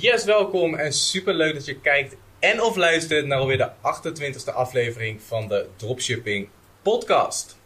Yes, welkom en super leuk dat je kijkt en of luistert naar alweer de 28e aflevering van de Dropshipping Podcast.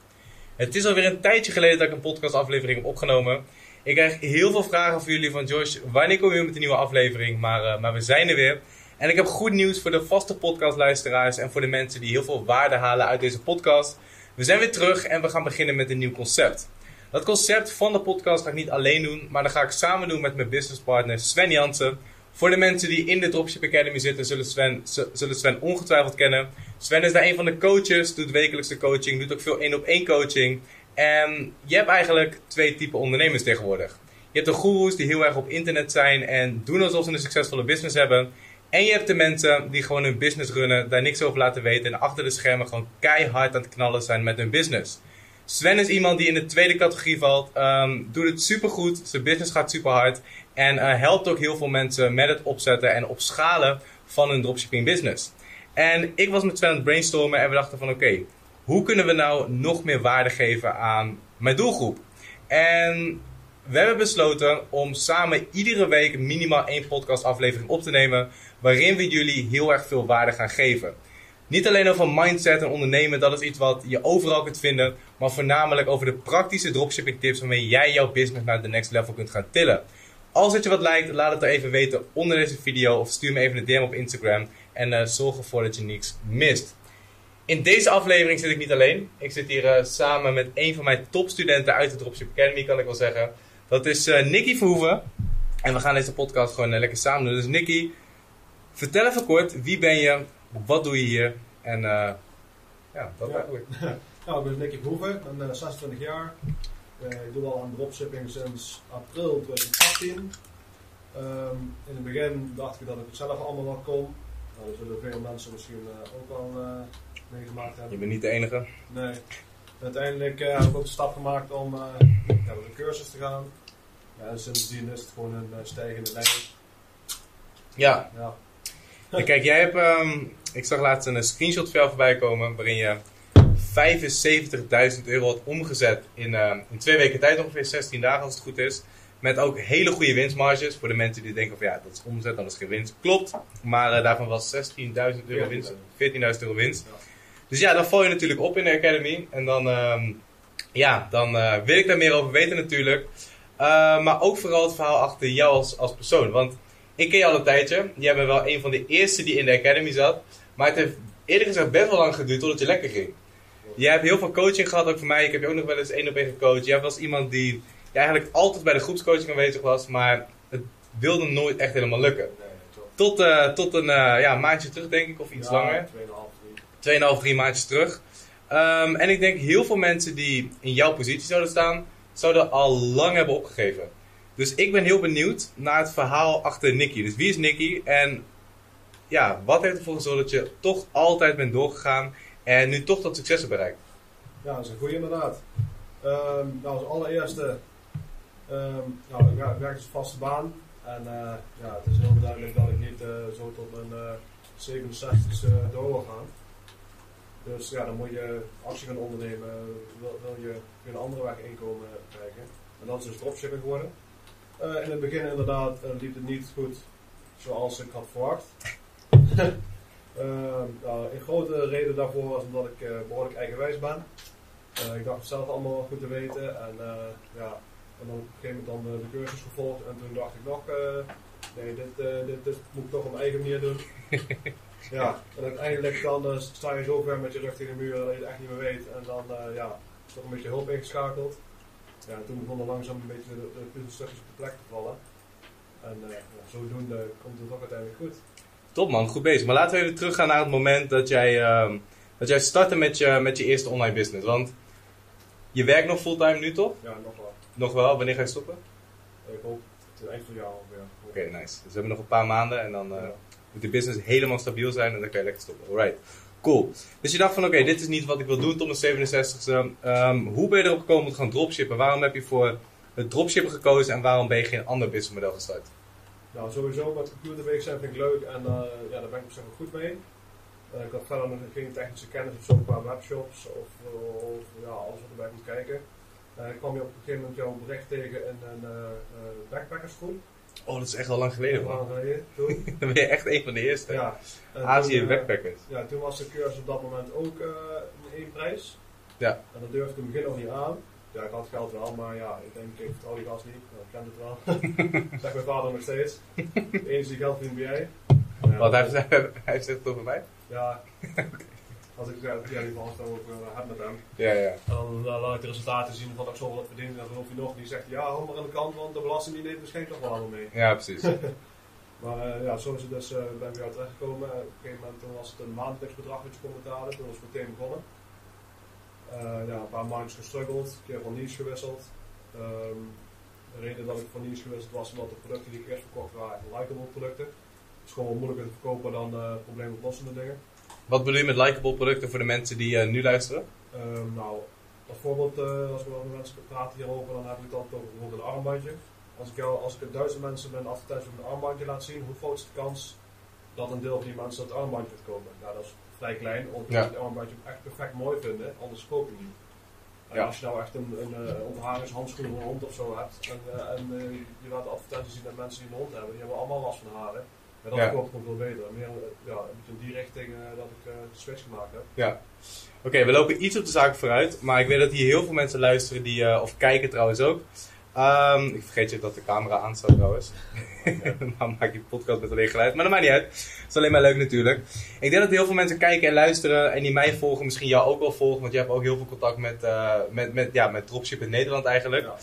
Het is alweer een tijdje geleden dat ik een podcastaflevering heb opgenomen. Ik krijg heel veel vragen van jullie van Josh, wanneer kom je met een nieuwe aflevering? Maar, uh, maar we zijn er weer. En ik heb goed nieuws voor de vaste podcastluisteraars en voor de mensen die heel veel waarde halen uit deze podcast. We zijn weer terug en we gaan beginnen met een nieuw concept. Dat concept van de podcast ga ik niet alleen doen, maar dat ga ik samen doen met mijn businesspartner Sven Jansen. Voor de mensen die in de Dropship Academy zitten, zullen Sven, zullen Sven ongetwijfeld kennen. Sven is daar een van de coaches, doet wekelijkse coaching, doet ook veel één op één coaching. En je hebt eigenlijk twee typen ondernemers tegenwoordig. Je hebt de goeroes die heel erg op internet zijn en doen alsof ze een succesvolle business hebben. En je hebt de mensen die gewoon hun business runnen, daar niks over laten weten en achter de schermen gewoon keihard aan het knallen zijn met hun business. Sven is iemand die in de tweede categorie valt, um, doet het supergoed, zijn business gaat super hard en uh, helpt ook heel veel mensen met het opzetten en opschalen van hun dropshipping business. En ik was met Sven aan het brainstormen en we dachten van oké, hoe kunnen we nou nog meer waarde geven aan mijn doelgroep? En we hebben besloten om samen iedere week minimaal één podcastaflevering op te nemen. Waarin we jullie heel erg veel waarde gaan geven. Niet alleen over mindset en ondernemen, dat is iets wat je overal kunt vinden. Maar voornamelijk over de praktische dropshipping tips waarmee jij jouw business naar de next level kunt gaan tillen. Als het je wat lijkt, laat het er even weten onder deze video. Of stuur me even een DM op Instagram. En uh, zorg ervoor dat je niks mist. In deze aflevering zit ik niet alleen. Ik zit hier uh, samen met een van mijn topstudenten uit de Dropship Academy, kan ik wel zeggen. Dat is uh, Nicky Verhoeven. En we gaan deze podcast gewoon lekker samen doen. Dus Nicky, vertel even kort, wie ben je, wat doe je hier? En uh, ja, dat ja. eigenlijk. nou, ik ben Nicky Verhoeven, ik ben 26 jaar. ik doe al aan dropshipping sinds april 2018. Um, in het begin dacht ik dat ik het zelf allemaal wel kon. Nou, dat zullen veel mensen misschien ook al meegemaakt hebben. Je bent niet de enige. Nee. Uiteindelijk uh, heb ik ook de stap gemaakt om ja, een cursus te gaan. Ja, en sindsdien is het gewoon een stijgende lijn. Ja. ja. En kijk, jij hebt, um, ik zag laatst een screenshot van jou voorbij komen waarin je 75.000 euro had omgezet in, in twee weken tijd, ongeveer 16 dagen als het goed is. Met ook hele goede winstmarges. Voor de mensen die denken van ja, dat is omzet, dan is geen winst. Klopt. Maar daarvan was 16.000 euro winst. 14.000 euro winst. Dus ja, dan val je natuurlijk op in de Academy. En dan, um, ja, dan uh, wil ik daar meer over weten natuurlijk. Maar ook vooral het verhaal achter jou als, als persoon. Want ik ken je al een tijdje. Jij bent wel een van de eerste die in de Academy zat. Maar het heeft eerlijk gezegd best wel lang geduurd totdat je lekker ging. Jij hebt heel veel coaching gehad, ook voor mij. Ik heb je ook nog wel eens één op één gecoacht. Jij was iemand die ja, eigenlijk altijd bij de groepscoaching aanwezig was. Maar het wilde nooit echt helemaal lukken. Nee, tot, uh, tot een ja, maandje terug denk ik, of iets ja, langer. 2,5 2,5, 3 maandjes terug. Um, en ik denk heel veel mensen die in jouw positie zouden staan, zouden al lang hebben opgegeven. Dus ik ben heel benieuwd naar het verhaal achter Nicky. Dus wie is Nicky en ja, wat heeft ervoor gezorgd dat je toch altijd bent doorgegaan en nu toch dat succes bereikt? Ja, dat is een goede inderdaad. Um, nou, als allereerste, um, nou, ik werk dus een vaste baan. En uh, ja, het is heel duidelijk dat ik niet uh, zo tot mijn uh, 67ste door wil gaan. Dus ja, dan moet je actie gaan ondernemen, wil, wil je een andere weg inkomen krijgen. En dat is dus dropshipping geworden. In het begin inderdaad liep het niet goed zoals ik had verwacht. Nou, een grote reden daarvoor was omdat ik behoorlijk eigenwijs ben. ik dacht het zelf allemaal goed te weten en ja, en dan op een gegeven moment dan de, de cursus gevolgd en toen dacht ik nog, nee dit, dit, dit moet ik toch op mijn eigen manier doen. Ja, en uiteindelijk dan sta je zo ver met je rug tegen de muur dat je het echt niet meer weet. En dan ja, toch een beetje hulp ingeschakeld. Ja, en toen begon er langzaam een beetje de, de puzzelstukjes op de plek te vallen. En uh, zodoende komt het toch uiteindelijk goed. Top man, goed bezig. Maar laten we even teruggaan naar het moment dat jij, uh, dat jij startte met je, met je eerste online business. Want je werkt nog fulltime nu toch? Ja, nog wel. Nog wel? Wanneer ga je stoppen? Ik hoop het eind van het jaar ongeveer. Oké, okay, nice. Dus we hebben nog een paar maanden en dan... Ja moet de business helemaal stabiel zijn en dan kan je lekker stoppen. Alright, cool. Dus je dacht van oké, okay, dit is niet wat ik wil doen tot mijn 67ste. Um, hoe ben je erop gekomen om te gaan dropshippen? Waarom heb je voor het dropshippen gekozen en waarom ben je geen ander businessmodel gestart? Nou, sowieso met computerweek zijn vind ik leuk en uh, ja, daar ben ik op zich wel goed mee. Uh, ik had verder nog geen technische kennis of zo qua webshops of, of ja, alles wat erbij moet kijken. Ik kwam je op een gegeven moment jouw bericht tegen in een backpackersgroep. Oh, dat is echt al lang geleden, man. lang geleden, toen. Dan ben je echt een van de eerste. Ja. En Azië toen, eh, backpackers. Ja, toen was de cursus op dat moment ook eh in één prijs. Ja. En dat durfde ik in het begin nog niet aan. Ja, ik had geld wel, maar ja, ik denk, ik vertrouw die gast niet. Ik ken het wel. Zegt mijn vader nog steeds. De enige die geld verdient ben jij. Ja, Want hij, heeft- hij zegt het over mij? Ja. Als ik ja, ja, die vast over uh, heb met hem. Ja, ja. En dan eh, laat ik de resultaten zien van dat ik zoveel heb verdiend. En dan roept hij nog, die zegt ja, hou maar aan de kant, want de belastingdienst neemt misschien toch wel allemaal mee. Ja, precies. Maar eh, ja, zo is het dus, eh ben ik weer terechtgekomen. Eh, op een gegeven moment toen was het een maandelijks bedrag je kon betalen. Toen was ik meteen begonnen. Eh, ja, een paar maandjes gestruggeld, een keer van niche gewisseld. Ehm, de reden dat ik van niche gewisseld was omdat de producten die ik eerst verkocht waren likable producten. Het is gewoon moeilijker te verkopen dan eh probleemoplossende dingen. Wat bedoel je met likable producten voor de mensen die eh, nu luisteren? Ehm, nou, als voorbeeld, eh, als we met mensen praten hierover, dan heb ik altijd over bijvoorbeeld een armbandje. Als ik, jou, als ik duizend mensen een advertentie op een armbandje laat zien, hoe groot is de kans dat een deel van die mensen dat armbandje gaat kopen? Nou, dat is vrij klein, want Ja. het armbandje echt perfect mooi vinden, anders koop je niet. Ja. als je nou echt een, een uh, onderharingshandschoen of een hond of zo hebt, en, eh, en eh, je laat de advertenties zien dat mensen die een hond hebben, die hebben allemaal last van haren. Ja, dat Ja. koopt gewoon veel beter. Meer eh, ja, een beetje in die richting eh, dat ik eh, de switch gemaakt heb. Ja. Oké, we lopen iets op de zaak vooruit, maar ik weet dat hier heel veel mensen luisteren die, eh, of kijken trouwens ook. Ehm, ik vergeet je dat de camera aanstaat trouwens. Dan maak je podcast met alleen geluid, maar dat maakt niet uit. Het is alleen maar leuk natuurlijk. Ik denk dat heel veel mensen kijken en luisteren en die mij volgen, misschien jou ook wel volgen, want je hebt ook heel veel contact met, eh, met, met, ja, met dropship in Nederland eigenlijk. Ja.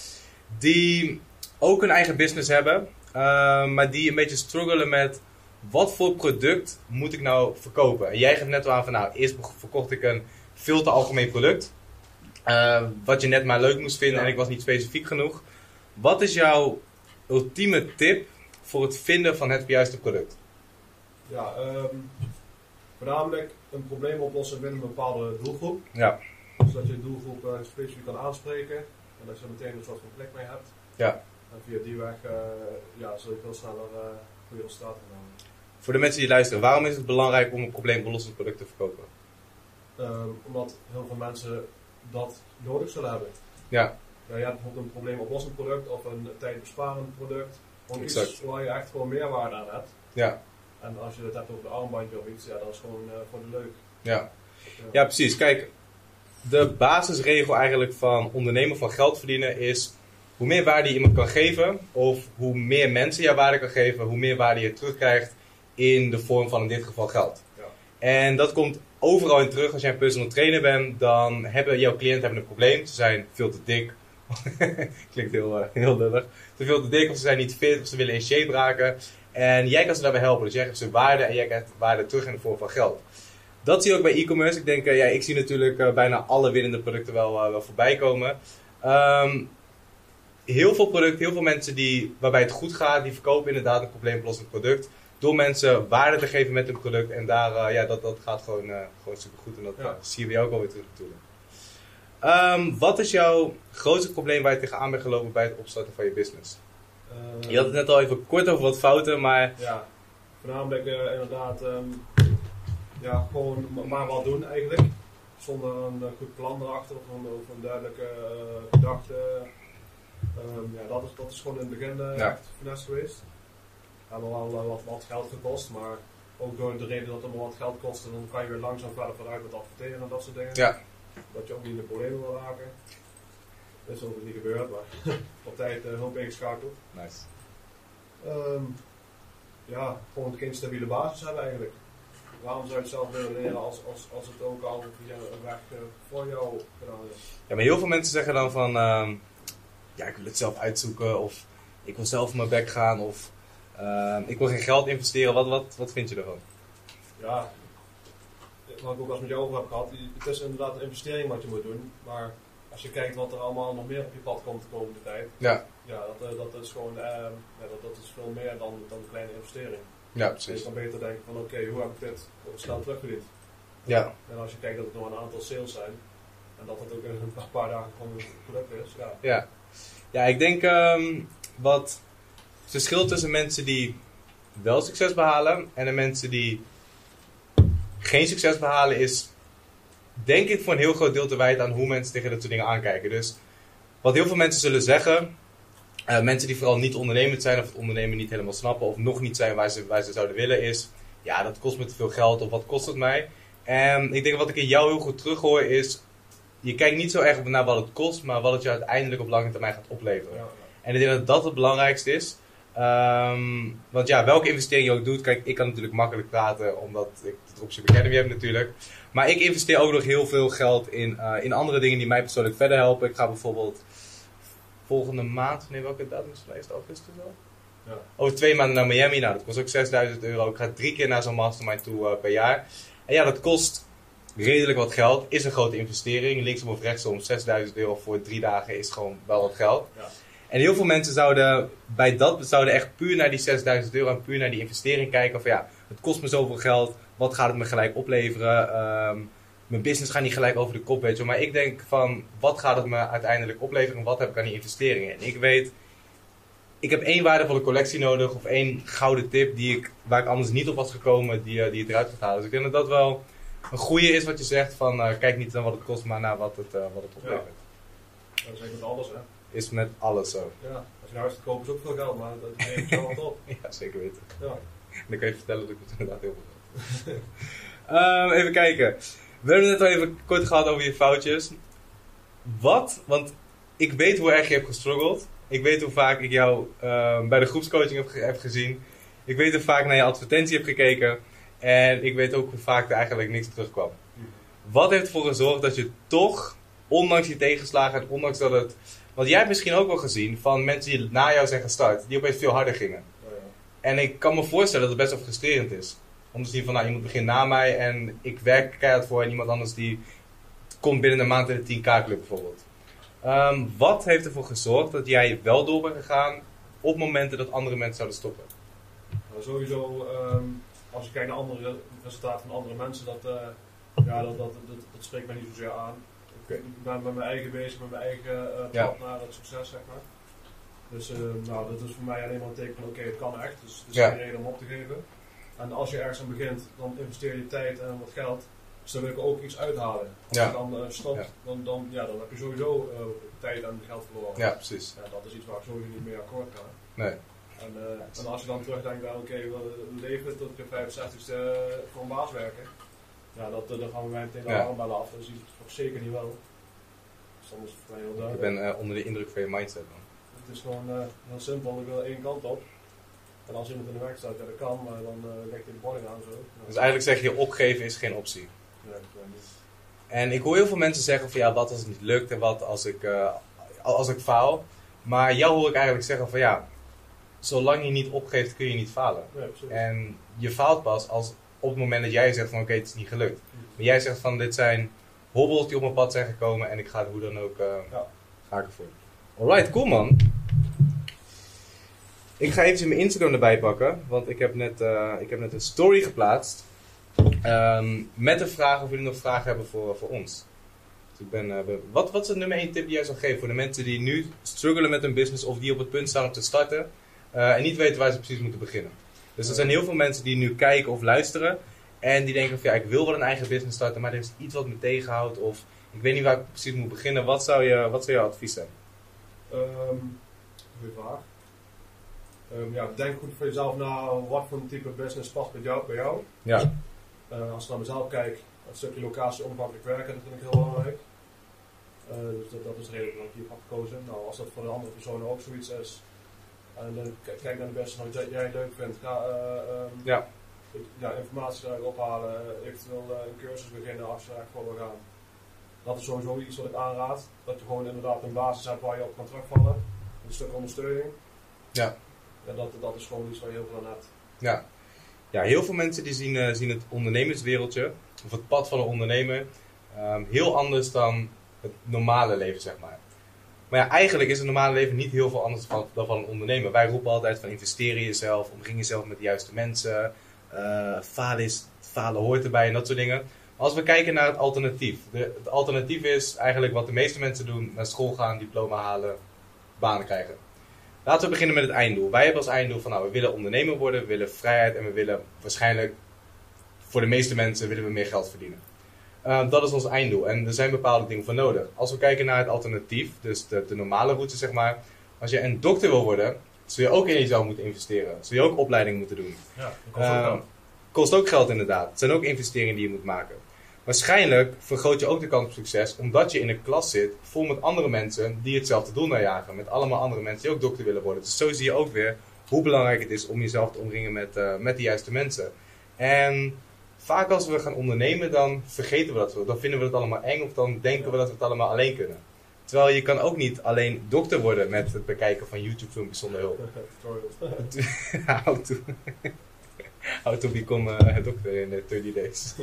Die ook een eigen business hebben, eh, maar die een beetje struggelen met wat voor product moet ik nou verkopen? En jij geeft net al aan van nou, eerst verkocht ik een veel te algemeen product. eh, wat je net maar leuk moest vinden Ja. en ik was niet specifiek genoeg. Wat is jouw ultieme tip voor het vinden van het juiste product? Ja, ehm, voornamelijk een probleem oplossen binnen een bepaalde doelgroep. Ja. Zodat je de doelgroep eh, specifiek kan aanspreken en dat je er meteen een soort van klik mee hebt. Ja. En via die weg eh, ja, zul je veel sneller uh, goede resultaten gaan halen. Voor de mensen die luisteren, waarom is het belangrijk om een probleemoplossend product te verkopen? Ehm, omdat heel veel mensen dat nodig zullen hebben. Ja. Ja, je hebt bijvoorbeeld een probleemoplossend product of een tijdbesparend product. Gewoon iets Exact. waar je echt gewoon meerwaarde aan hebt. Ja. En als je het hebt over de armbandje of iets, ja, dat is gewoon eh, voor de leuk. Ja. Ja, precies. Kijk, de basisregel eigenlijk van ondernemen, van geld verdienen is... Hoe meer waarde je iemand kan geven, of hoe meer mensen je waarde kan geven, hoe meer waarde je terugkrijgt in de vorm van in dit geval geld. Ja. En dat komt overal in terug. Als jij een personal trainer bent, dan hebben jouw cliënten hebben een probleem. Ze zijn veel te dik. Klinkt heel, eh, heel lullig. Te veel of ze zijn niet fit, of ze willen in shape raken. En jij kan ze daarbij helpen. Dus jij geeft ze waarde en jij krijgt waarde terug in de vorm van geld. Dat zie je ook bij e-commerce. Ik denk, eh, ja, ik zie natuurlijk eh, bijna alle winnende producten wel, wel voorbij komen. Ehm, heel veel producten, heel veel mensen die, waarbij het goed gaat, die verkopen inderdaad een probleemoplossend product. Door mensen waarde te geven met hun product. En daar, ja, dat, dat gaat gewoon, gewoon super goed. En dat Ja. zie je bij jou ook alweer terug natuurlijk. Ehm, wat is jouw grootste probleem waar je tegenaan bent gelopen bij het opstarten van je business? Eh, Je had het net al even kort over wat fouten, maar Ja, voornamelijk eh, inderdaad, ehm, ja, gewoon maar wat doen eigenlijk. Zonder een eh, goed plan erachter of een, of een duidelijke eh, gedachte. Ehm, ja, dat is, dat is gewoon in het begin eh Ja. echt finesse geweest. We hebben wel wat, wat geld gekost, maar ook door de reden dat het maar wat geld kostte, dan kan je weer langzaam verder vooruit met adverteren en dat soort dingen. ja, Dat je ook niet in de problemen wil raken. Dat is ook niet gebeurd, maar op tijd eh, hulp ingeschakeld. nice. Ehm, ja, gewoon geen stabiele basis hebben eigenlijk. Waarom zou je het zelf willen leren als, als, als het ook al een weg eh, voor jou gedaan is? Ja, maar heel veel mensen zeggen dan van, ehm, ja, ik wil het zelf uitzoeken, of ik wil zelf op mijn bek gaan, of ehm, ik wil geen geld investeren. Wat, wat, wat vind je ervan? Ja, wat ik ook als met jou over heb gehad, het is inderdaad een investering wat je moet doen, maar als je kijkt wat er allemaal nog meer op je pad komt de komende tijd, Ja, ja, dat, eh, dat is gewoon, ehm, ja, dat, dat is veel meer dan, dan een kleine investering. ja, Dus precies. kan beter denken van oké, hoe heb ik dit snel terugverdiend? Ja, En als je kijkt dat het nog een aantal sales zijn, en dat het ook in een paar dagen gewoon product is, ja, ja. Ja, ik denk ehm, wat het verschil tussen mensen die wel succes behalen en de mensen die geen succes behalen is, denk ik voor een heel groot deel te wijten aan hoe mensen tegen dat soort dingen aankijken. Dus wat heel veel mensen zullen zeggen, Eh, mensen die vooral niet ondernemend zijn of het ondernemen niet helemaal snappen of nog niet zijn waar ze, waar ze zouden willen is, ja, dat kost me te veel geld of wat kost het mij? En ik denk wat ik in jou heel goed terughoor is, je kijkt niet zo erg naar wat het kost, maar wat het je uiteindelijk op lange termijn gaat opleveren. Ja, En ik denk dat dat het belangrijkste is. Ehm, want ja, welke investering je ook doet, kijk, ik kan natuurlijk makkelijk praten omdat ik de Dropship Academy heb natuurlijk. Maar ik investeer ook nog heel veel geld in, eh, in andere dingen die mij persoonlijk verder helpen. Ik ga bijvoorbeeld volgende maand, nee welke datum is het? Is het augustus al? Ja. Over twee maanden naar Miami. Nou, dat kost ook 6000 euro. Ik ga drie keer naar zo'n mastermind toe eh, per jaar. En ja, dat kost redelijk wat geld. Is een grote investering. Linksom of rechtsom, 6000 euro voor drie dagen is gewoon wel wat geld. Ja. En heel veel mensen zouden bij dat zouden echt puur naar die 6000 euro en puur naar die investering kijken. Van ja, het kost me zoveel geld. Wat gaat het me gelijk opleveren? Ehm, mijn business gaat niet gelijk over de kop, weet je. Maar ik denk van, wat gaat het me uiteindelijk opleveren? En wat heb ik aan die investeringen? En ik weet, ik heb één waardevolle collectie nodig. Of één gouden tip die ik, waar ik anders niet op was gekomen, die, eh, die het eruit gaat halen. Dus ik denk dat dat wel een goede is wat je zegt. Van, eh, kijk niet naar wat het kost, maar naar wat het, eh, wat het oplevert. Dat is eigenlijk met alles, hè. Is met alles zo. Ja. Als je nou huis te kopen is ook veel geld, maar dat neemt je wel op. Ja, zeker weten. Ja. En dan kan je vertellen dat ik het inderdaad heel veel geld. Ehm, even kijken. We hebben het net al even kort gehad over je foutjes. Wat? Want ik weet hoe erg je hebt gestruggeld. Ik weet hoe vaak ik jou ehm, bij de groepscoaching heb, ge- heb gezien. Ik weet hoe vaak naar je advertentie heb gekeken. En ik weet ook hoe vaak er eigenlijk niks terugkwam. Wat heeft ervoor gezorgd dat je toch, ondanks die tegenslagen en ondanks dat het... Want jij hebt misschien ook wel gezien van mensen die na jou zijn gestart, die opeens veel harder gingen. Oh, ja. En ik kan me voorstellen dat het best wel frustrerend is. Om te zien van, nou, iemand begint na mij en ik werk keihard voor en iemand anders die komt binnen een maand in de 10k club bijvoorbeeld. Ehm, wat heeft ervoor gezorgd dat jij wel door bent gegaan op momenten dat andere mensen zouden stoppen? Nou, sowieso, ehm, als je kijkt naar andere resultaten van andere mensen, dat, eh, ja, dat, dat, dat, dat spreekt mij niet zozeer aan. Ik ben met mijn eigen bezig, met mijn eigen eh pad naar het succes, zeg maar. Dus eh, nou, dat is voor mij alleen maar een teken van oké, het kan echt, dus er is geen reden om op te geven. En als je ergens aan begint, dan investeer je tijd en wat geld. Dus dan wil ik ook iets uithalen. Als Ja. je dan eh, stopt, Ja. dan, dan, ja, dan heb je sowieso tijd en geld verloren. Ja, precies. Ja, dat is iets waar ik sowieso niet mee akkoord ga. Nee. En, en als je dan terugdenkt aan, oké, we leven tot je 65ste voor een baas werken. Ja, dat, eh, dan gaan we mij de Ja. armbellen af. Dat is iets toch zeker niet wel. Dus dan is het voor mij heel Ik duidelijk. ben eh, onder de indruk van je mindset dan. Het is gewoon eh, heel simpel, ik wil één kant op. En als iemand in de weg staat, ja dat kan, maar dan eh legt hij de boarding aan zo. Ja. Dus eigenlijk zeg je, opgeven is geen optie. Ja, dat niet. En ik hoor heel veel mensen zeggen van ja, wat als het niet lukt en wat als ik, als ik faal. Maar jou hoor ik eigenlijk zeggen van ja, zolang je niet opgeeft kun je niet falen. Ja. En je faalt pas als op het moment dat jij zegt van oké, het is niet gelukt. Maar jij zegt van dit zijn hobbels die op mijn pad zijn gekomen en ik ga er hoe dan ook, eh, Ja. ga ik ervoor. Alright, cool man. Ik ga even mijn Instagram erbij pakken, want ik heb net, eh, ik heb net een story geplaatst. ehm, met de vraag of jullie nog vragen hebben voor, voor ons. Dus ik ben, eh, wat, wat is de nummer 1 tip die jij zou geven voor de mensen die nu struggelen met hun business of die op het punt staan om te starten eh, en niet weten waar ze precies moeten beginnen? Dus er zijn heel veel mensen die nu kijken of luisteren en die denken van ja, ik wil wel een eigen business starten, maar er is iets wat me tegenhoudt of ik weet niet waar ik precies moet beginnen. Wat zou, je, wat zou jouw advies zijn? Ehm goeie vraag. Ehm, ja, denk goed voor jezelf na wat voor een type business past bij jou. Bij jou. Ja, Eh, als ik naar mezelf kijk, het stukje locatie onafhankelijk werken, dat vind ik heel belangrijk. Eh, dus dat, dat is de reden waarom ik hier heb gekozen. Nou, als dat voor de andere personen ook zoiets is, en dan k- kijk naar de business wat jij leuk vindt, ga eh, ehm, Ja. ja, informatie eruit ophalen, eh, eventueel eh, een cursus beginnen als je echt voor wil gaan. Dat is sowieso iets wat ik aanraad, dat je gewoon inderdaad een basis hebt waar je op kan terugvallen. Een stuk ondersteuning. Ja. Ja, dat, dat is gewoon iets waar je heel veel aan hebt. ja. ja heel veel mensen die zien, eh, zien het ondernemerswereldje of het pad van een ondernemer ehm, heel anders dan het normale leven, zeg maar. Ja, eigenlijk is het normale leven niet heel veel anders dan van een ondernemer. Wij roepen altijd van investeer in jezelf, omring jezelf met de juiste mensen, eh, falen, is, falen hoort erbij en dat soort dingen. Als we kijken naar het alternatief. De, het alternatief is eigenlijk wat de meeste mensen doen, naar school gaan, diploma halen, banen krijgen. Laten we beginnen met het einddoel. Wij hebben als einddoel van nou, we willen ondernemer worden, we willen vrijheid en we willen waarschijnlijk voor de meeste mensen willen we meer geld verdienen. Uh, dat is ons einddoel en er zijn bepaalde dingen voor nodig. Als we kijken naar het alternatief, dus de, de normale route zeg maar, als je een dokter wil worden, zul je ook in jezelf moeten investeren. Zul je ook opleiding moeten doen. Ja, dat kost ook Eh, geld. kost ook geld inderdaad. Het zijn ook investeringen die je moet maken. Waarschijnlijk vergroot je ook de kans op succes omdat je in een klas zit vol met andere mensen die hetzelfde doel najagen. Met allemaal andere mensen die ook dokter willen worden. Dus zo zie je ook weer hoe belangrijk het is om jezelf te omringen met, eh, met de juiste mensen. En vaak als we gaan ondernemen, dan vergeten we dat. Dan vinden we het allemaal eng of dan denken we dat we het allemaal alleen kunnen. Terwijl je kan ook niet alleen dokter worden met het bekijken van YouTube filmpjes zonder hulp. Tutorials. How to, how to become a doctor in eh, 30 days.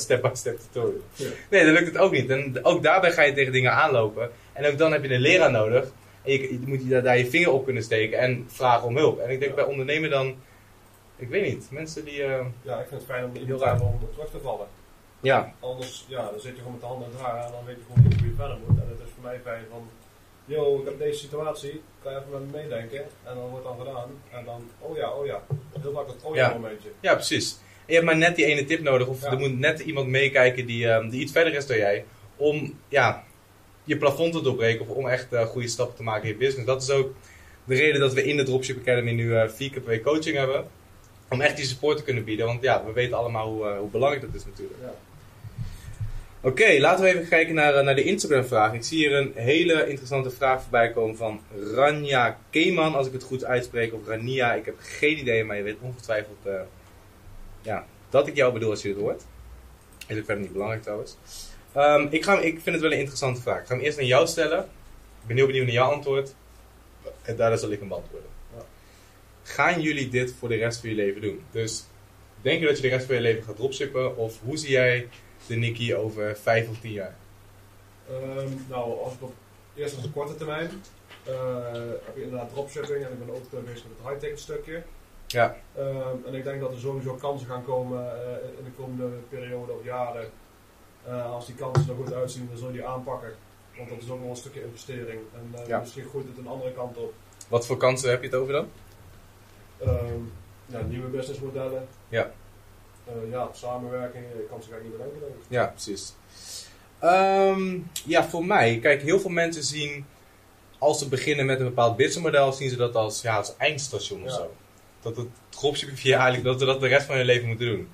Step-by-step tutorial. Ja. Nee, dan lukt het ook niet. En ook daarbij ga je tegen dingen aanlopen. En ook dan heb je een leraar nodig. En je, je moet je daar, daar je vinger op kunnen steken en vragen om hulp. En ik denk bij ondernemen dan... Ik weet niet, mensen die... eh, Ja, ik vind het fijn om Heel raar. om terug te vallen. ja, Anders, ja, dan zit je gewoon met de handen in het haar en dan weet je gewoon niet hoe je verder moet. En het is voor mij fijn van, yo, ik heb deze situatie, kan je even met me meedenken? En dan wordt dan gedaan. En dan, oh ja, oh ja. Heel vaak dat oh ja, Ja. momentje. ja, precies. En je hebt maar net die ene tip nodig. Of Ja. er moet net iemand meekijken die, eh, die iets verder is dan jij. Om ja, je plafond te doorbreken. Of om echt eh, goede stappen te maken in je business. Dat is ook de reden dat we in de Dropship Academy nu eh, vier keer per week coaching hebben. Om echt die support te kunnen bieden. Want ja, we weten allemaal hoe, eh, hoe belangrijk dat is natuurlijk. Ja. Oké, laten we even kijken naar, eh, naar de Instagram vraag. Ik zie hier een hele interessante vraag voorbij komen van Rania Keeman. Als ik het goed uitspreek. Of Rania, ik heb geen idee. Maar je weet ongetwijfeld eh, ja, dat ik jou bedoel als je het hoort. Is ook verder niet belangrijk trouwens. Ehm, ik, ga, ik vind het wel een interessante vraag. Ik ga hem eerst aan jou stellen. Ik ben heel benieuwd naar jouw antwoord. En daarna zal ik hem beantwoorden. Gaan jullie dit voor de rest van je leven doen? Dus denk je dat je de rest van je leven gaat dropshippen? Of hoe zie jij de Nicky over 5 of 10 jaar? Ehm, nou, als ik op, eerst op de korte termijn, eh, heb je inderdaad dropshipping en ik ben ook eh, bezig met het high-tech stukje. Ja, Ehm, en ik denk dat er sowieso kansen gaan komen eh, in de komende periode of jaren. Als die kansen er goed uitzien, dan zul je die aanpakken. Want dat is ook wel een stukje investering. En Ja. misschien groeit het een andere kant op. wat voor kansen heb je het over dan? Ehm, ja, nieuwe businessmodellen. Ja. Eh, ja, samenwerking. Je kan ze ga ik niet bedenken. denk ik. Ja, precies. Ehm, ja, voor mij, kijk, heel veel mensen zien, als ze beginnen met een bepaald businessmodel, zien ze dat als, ja, als eindstation of Ja. zo. Dat het dropshipping via eigenlijk, dat ze dat de rest van hun leven moeten doen.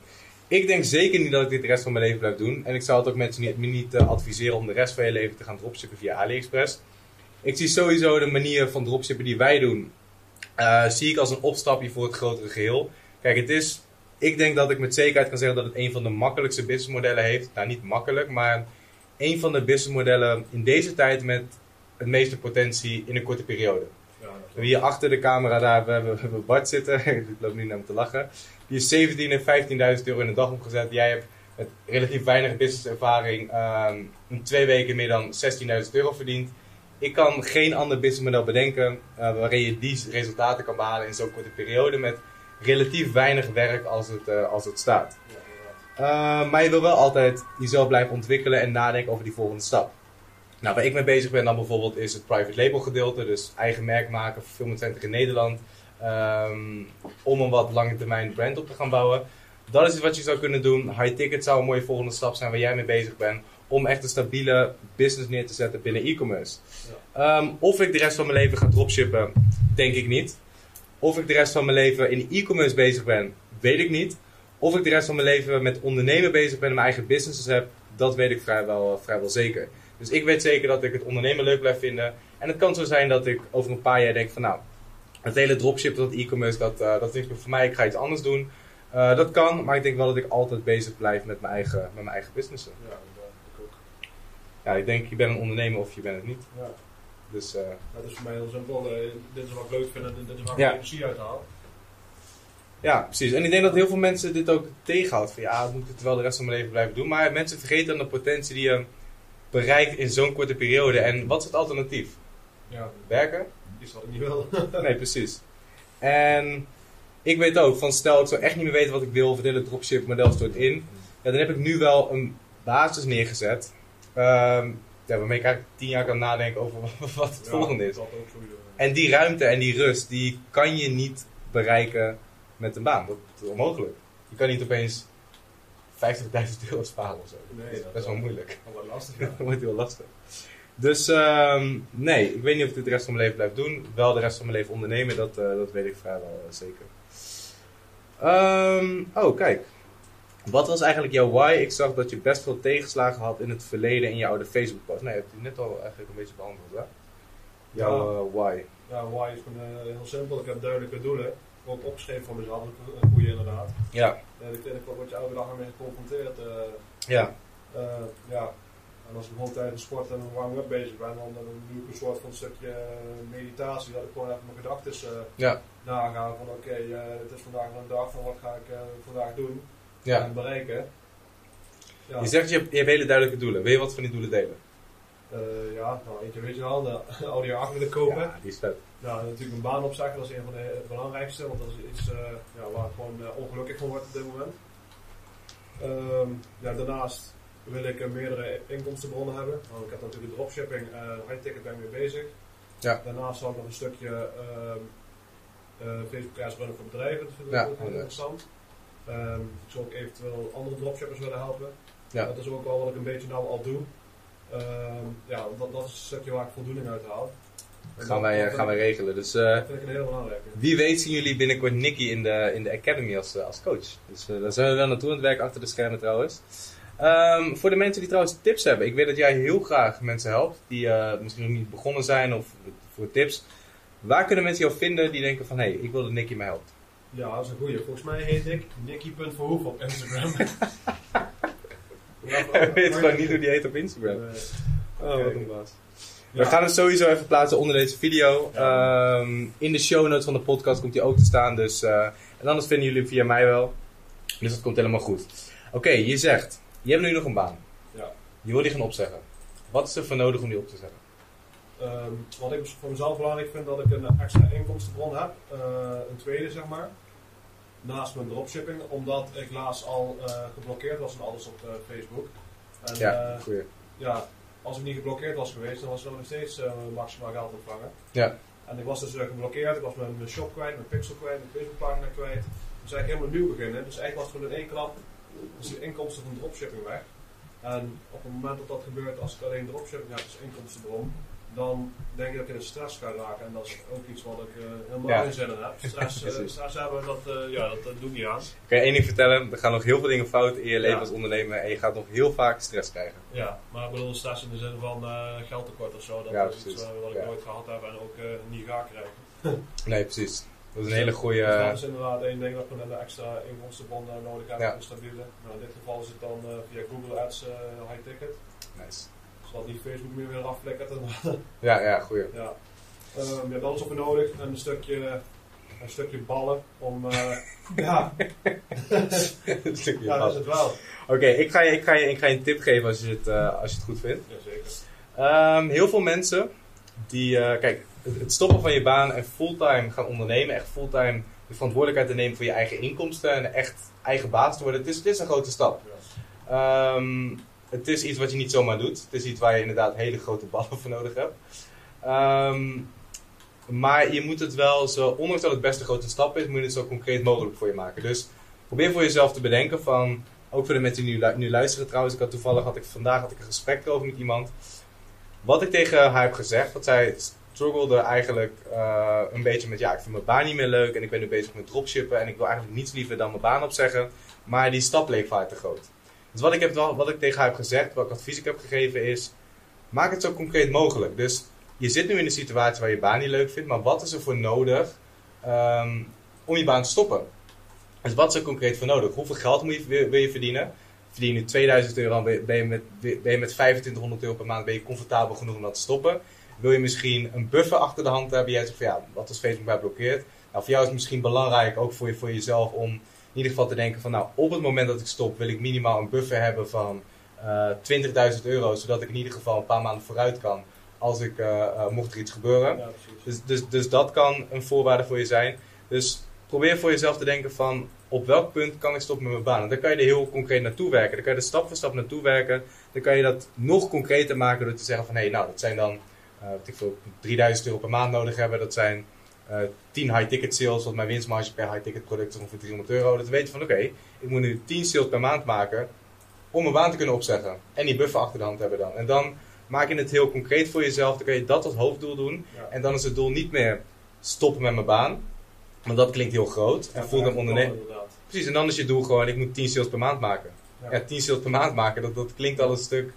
Ik denk zeker niet dat ik dit de rest van mijn leven blijf doen. En ik zou het ook mensen niet, niet eh, adviseren om de rest van je leven te gaan dropshippen via AliExpress. Ik zie sowieso de manier van dropshippen die wij doen, eh, zie ik als een opstapje voor het grotere geheel. Kijk, het is, ik denk dat ik met zekerheid kan zeggen dat het een van de makkelijkste businessmodellen heeft. Nou, niet makkelijk, maar een van de businessmodellen in deze tijd met het meeste potentie in een korte periode. Ja, hebben hier achter de camera daar we hebben, we Bart zitten. Ik loop nu naar hem te lachen. Die is 17 en 15.000 euro in de dag omgezet. Jij hebt met relatief weinig businesservaring ehm in twee weken meer dan 16.000 euro verdiend. Ik kan geen ander businessmodel bedenken eh, waarin je die resultaten kan behalen in zo'n korte periode met relatief weinig werk als het, eh, als het staat. Uh, maar je wil wel altijd jezelf blijven ontwikkelen en nadenken over die volgende stap. Nou, waar ik mee bezig ben dan bijvoorbeeld is het private label gedeelte. Dus eigen merk maken, fulfillment in Nederland. ehm, om een wat lange termijn brand op te gaan bouwen. Dat is iets wat je zou kunnen doen. High ticket zou een mooie volgende stap zijn waar jij mee bezig bent. Om echt een stabiele business neer te zetten binnen e-commerce. Ehm, of ik de rest van mijn leven ga dropshippen, denk ik niet. Of ik de rest van mijn leven in e-commerce bezig ben, weet ik niet. Of ik de rest van mijn leven met ondernemen bezig ben en mijn eigen businesses heb, dat weet ik vrijwel, vrijwel zeker. Dus ik weet zeker dat ik het ondernemen leuk blijf vinden. En het kan zo zijn dat ik over een paar jaar denk van nou, het hele dropship, dat e-commerce, dat, eh, dat is meer voor mij, ik ga iets anders doen. Eh, dat kan, maar ik denk wel dat ik altijd bezig blijf met mijn eigen, met mijn eigen businessen. Ja. Ik. Ja, ik denk je bent een ondernemer of je bent het niet. Ja. Dus eh, Dat is voor mij heel simpel. Eh, dit is wat ik leuk vind en dit is waar ik Ja. energie uit haal. Ja, precies. En ik denk dat heel veel mensen dit ook tegenhoudt. Van ja, moet ik het wel de rest van mijn leven blijven doen. Maar mensen vergeten dan de potentie die je bereikt in zo'n korte periode. En wat is het alternatief? Ja, Werken? is wat ik niet wil. Nee, precies. En ik weet ook, van stel ik zou echt niet meer weten wat ik wil, of het hele dropship model stort in. Ja, dan heb ik nu wel een basis neergezet. Ehm, ja, waarmee ik eigenlijk tien jaar kan nadenken over wat het volgende is. Dat ook sowieso. En die ruimte en die rust, die kan je niet bereiken met een baan. Dat is onmogelijk. Je kan niet opeens 50.000 euro sparen of zo. Nee, dat is dat best wel wel. moeilijk. Dat wordt lastig. Dat Ja. wordt heel lastig. Dus ehm, nee, ik weet niet of ik dit de rest van mijn leven blijf doen. Wel de rest van mijn leven ondernemen, dat, eh, dat weet ik vrijwel uh, zeker. Ehm, oh, kijk. Wat was eigenlijk jouw why? Ik zag dat je best veel tegenslagen had in het verleden in je oude Facebook post. Nee, je hebt die net al eigenlijk een beetje behandeld, hè? Jouw uh, why. Ja, why is gewoon heel simpel. Ik heb duidelijke doelen. Ik heb opgeschreven voor mezelf, een goede inderdaad. Ja. En ik, ik word je elke dag mee geconfronteerd. ja. ja, en als ik gewoon tijdens sport en warm-up bezig ben, dan, dan doe ik een soort van stukje meditatie. Dat ik gewoon even mijn gedachten uh, ja. naga van oké, okay, uh, het is vandaag een dag van wat ga ik uh, vandaag doen ja. en bereiken. Ja. Je zegt je hebt, je hebt hele duidelijke doelen. Wil je wat van die doelen delen? ja, nou eentje weet je al, de audio 8 willen kopen. Ja, die is vet. Ja, natuurlijk een baan opzeggen, dat is een van de belangrijkste, want dat is iets ja, waar ik gewoon ongelukkig van word op dit moment. Um, ja, daarnaast wil ik meerdere inkomstenbronnen hebben. Nou, ik heb natuurlijk dropshipping en high ticket ben ik mee bezig. Ja. Daarnaast zal ik nog een stukje uh, Facebook ads runnen voor bedrijven. Dat vind ik ja, ook heel interessant. Um, ik zou ook eventueel andere dropshippers willen helpen. Ja. Dat is ook wel wat ik een beetje nou al doe. Um, ja, dat, dat is een stukje waar ik voldoening uit haal. Gaan wij, gaan wij regelen. Dus, uh, dat vind ik een hele belangrijke. Wie weet zien jullie binnenkort Nicky in de, in de Academy als, uh, als coach. Dus uh, daar zijn we wel naartoe aan het werk achter de schermen trouwens. Um, voor de mensen die trouwens tips hebben. Ik weet dat jij heel graag mensen helpt. Die misschien nog niet begonnen zijn of voor tips. Waar kunnen mensen jou vinden die denken van... Hé, hey, ik wil dat Nicky mij helpt. Ja, dat is een goeie. Volgens mij heet ik Nicky.verhoef op Instagram. Hij weet gewoon niet hoe die heet op Instagram. Nee. Oh, wat een baas. Ja. We gaan het sowieso even plaatsen onder deze video. Ja. Um, in de show notes van de podcast komt hij ook te staan. Dus, uh, en anders vinden jullie via mij wel. Dus dat komt helemaal goed. Oké, okay, je zegt... Je hebt nu nog een baan. Ja. Je wil die gaan opzeggen. Wat is er voor nodig om die op te zeggen? Um, wat ik voor mezelf belangrijk vind, dat ik een extra inkomstenbron heb. Uh, een tweede, zeg maar. Naast mijn dropshipping. Omdat ik laatst al uh, geblokkeerd was en alles op uh, Facebook. En, ja, goeie. Ja, als ik niet geblokkeerd was geweest, dan was ik nog steeds maximaal geld ontvangen. Ja. En ik was dus geblokkeerd. Ik was mijn, mijn shop kwijt, mijn pixel kwijt, mijn Facebookpagina kwijt. Dus eigenlijk helemaal nieuw beginnen. Dus eigenlijk was gewoon in één klap dus de inkomsten van dropshipping weg. En op het moment dat dat gebeurt, als ik alleen dropshipping heb als inkomstenbron, dan denk ik dat ik in een stress ga raken. En dat is ook iets wat ik uh, helemaal Ja. geen zin in heb. Stress, uh, stress hebben, dat, uh, ja, dat, doe ik niet aan. Ik kan je één ding vertellen. Er gaan nog heel veel dingen fout in je leven als ondernemer. En je gaat nog heel vaak stress krijgen. Ja, maar ik bedoel stress in de zin van geldtekort of zo. Dat Ja, is iets wat ik nooit gehad heb en ook niet ga krijgen. Nee, precies. Dat is een hele goede... Dus dat is inderdaad één ding dat ik een extra inkomstenbron nodig heb, Ja. een stabiele. Nou, in dit geval is het dan via Google Ads high ticket. Nice. Zodat die Facebook meer weer afflikkert. En, Ja, ja, goeie. ja. Um, dat is ook weer nodig. En een stukje, een stukje ballen om... Uh, ja, Een stukje ja, dat is het wel. Oké, ik, ga je, ik, ga je, ik ga je een tip geven als je het, eh, als je het goed vindt. Jazeker. Ehm, heel veel mensen die, eh, kijk, het, het stoppen van je baan en fulltime gaan ondernemen, echt fulltime de verantwoordelijkheid te nemen voor je eigen inkomsten en echt eigen baas te worden, het is, het is een grote stap. Ja. Ehm, het is iets wat je niet zomaar doet. Het is iets waar je inderdaad hele grote ballen voor nodig hebt. Ehm, maar je moet het wel zo, ondanks dat het best een grote stap is, moet je het zo concreet mogelijk voor je maken. Dus probeer voor jezelf te bedenken van, ook voor de mensen die nu, nu luisteren trouwens, ik had toevallig, had ik, vandaag had ik een gesprek erover met iemand. Wat ik tegen haar heb gezegd, dat zij struggelde eigenlijk eh, een beetje met, ja, ik vind mijn baan niet meer leuk en ik ben nu bezig met dropshippen en ik wil eigenlijk niets liever dan mijn baan opzeggen. Maar die stap leek haar te groot. Dus wat ik, heb, wat ik tegen haar heb gezegd, wat ik advies ik heb gegeven is, maak het zo concreet mogelijk. Dus je zit nu in een situatie waar je baan niet leuk vindt, maar wat is er voor nodig ehm, om je baan te stoppen? Dus wat is er concreet voor nodig? Hoeveel geld moet je, wil, je verdienen? Verdien je nu 2000 euro, ben je- met, ben je met 2500 euro per maand ben je comfortabel genoeg om dat te stoppen. Wil je misschien een buffer achter de hand hebben? Jij zegt van ja, wat als Facebook mij blokkeert? Nou, voor jou is het misschien belangrijk, ook voor, je, voor jezelf, om ieder geval te denken van nou, op het moment dat ik stop, wil ik minimaal een buffer hebben van eh 20.000 euro, zodat ik in ieder geval een paar maanden vooruit kan als ik, eh, eh, mocht er iets gebeuren. Ja. Dus, dus, dus dat kan een voorwaarde voor je zijn. Dus probeer voor jezelf te denken van op welk punt kan ik stoppen met mijn baan. En dan kan je er heel concreet naartoe werken. Dan kan je er stap voor stap naartoe werken. Dan kan je dat nog concreter maken door te zeggen van hé, hey, nou dat zijn dan wat ik veel, 3000 euro per maand nodig hebben. Dat zijn 10 high-ticket sales, want mijn winstmarge per high-ticket product is ongeveer 300 euro. Dat weet je van oké, ik moet nu 10 sales per maand maken om mijn baan te kunnen opzeggen. En die buffer achter de hand hebben dan. En dan maak je het heel concreet voor jezelf. Dan kun je dat als hoofddoel doen. Ja. En dan is het doel niet meer stoppen met mijn baan. Want dat klinkt heel groot. En voelt een ondernemer. Precies, en dan is je doel gewoon, ik moet 10 sales per maand maken. Ja. Ja, 10 sales per maand maken, dat, dat klinkt al een stuk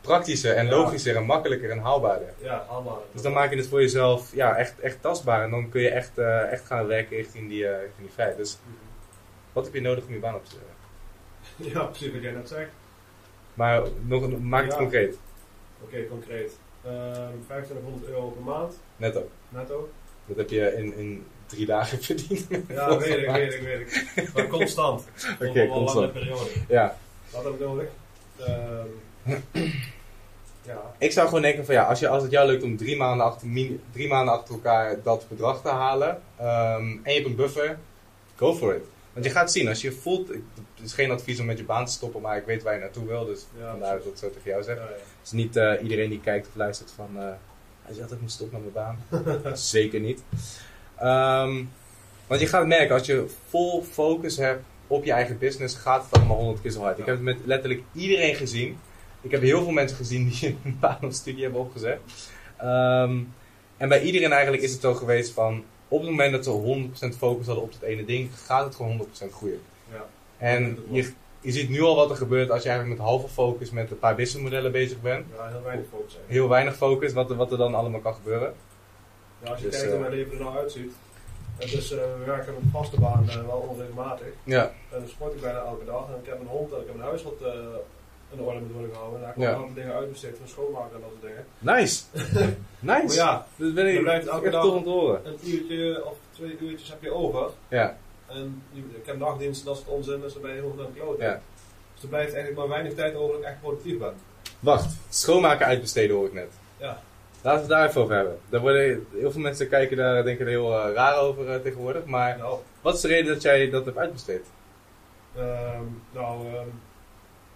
praktischer en logischer en makkelijker en haalbaarder. Ja, haalbaar. Dus dan maak je het voor jezelf ja, echt, echt tastbaar. En dan kun je echt, eh, echt gaan werken richting die, richting die vrijheid. Dus wat heb je nodig om je baan op te zetten? Ja, precies wat jij net zegt. Maar nog, maak het Ja. concreet. Oké, concreet. Ehm 2500 euro per maand, Netto. netto. Dat heb je in, in drie dagen verdiend. Ja, weet ik, weet ik, weet ik. Maar constant. Oké, Over een lange constant. periode. Ja. Dat heb ik nodig. Ehm ja, Ik zou gewoon denken van ja, als, je, als het jou lukt om drie maanden achter, drie maanden achter elkaar dat bedrag te halen ehm, en je hebt een buffer, go for it. Want je gaat zien, als je voelt, het is geen advies om met je baan te stoppen, maar ik weet waar je naartoe wil, dus Ja, vandaar dat ik zo tegen jou zeg. ja, is niet eh, iedereen die kijkt of luistert van, eh hij zegt dat ik moet stoppen met mijn baan. Zeker niet. Ehm, want je gaat merken, als je vol focus hebt op je eigen business, gaat het allemaal honderd keer zo hard. Ik heb het met letterlijk iedereen gezien. Ik heb heel veel mensen gezien die een baan of studie hebben opgezet. Ehm, en bij iedereen eigenlijk is het zo geweest van, op het moment dat ze 100% focus hadden op het ene ding, gaat het gewoon 100% groeien. Ja. En je, je ziet nu al wat er gebeurt als je eigenlijk met halve focus met een paar businessmodellen bezig bent. Ja, heel weinig focus. Heel weinig focus, wat er, wat er dan allemaal kan gebeuren. Ja, als je Dus, kijkt hoe eh, mijn leven er nou uitziet. Het is, eh, we werken met een vaste baan eh, wel onregelmatig. Ja, En dan sport ik bijna elke dag. En ik heb een hond en ik heb een huis wat eh, in orde moet worden gehouden. En daar ik Ja. aantal dingen uitbesteed van schoonmaken en dat soort dingen. nice. nice. Maar ja, dat ben ik je blijft elke dag- een uurtje of twee uurtjes heb je over. Ja, En ik heb nachtdiensten, dat soort onzin, dus dan ben je heel goed aan het kloten. ja. Dus er blijft eigenlijk maar weinig tijd over dat ik echt productief ben. Wacht, schoonmaken uitbesteden hoor ik net. Ja. Laten we het daar even over hebben. Daar worden, heel veel mensen kijken daar denken er heel eh, raar over eh, tegenwoordig. Maar Nou, wat is de reden dat jij dat hebt uitbesteed? ehm, nou ehm,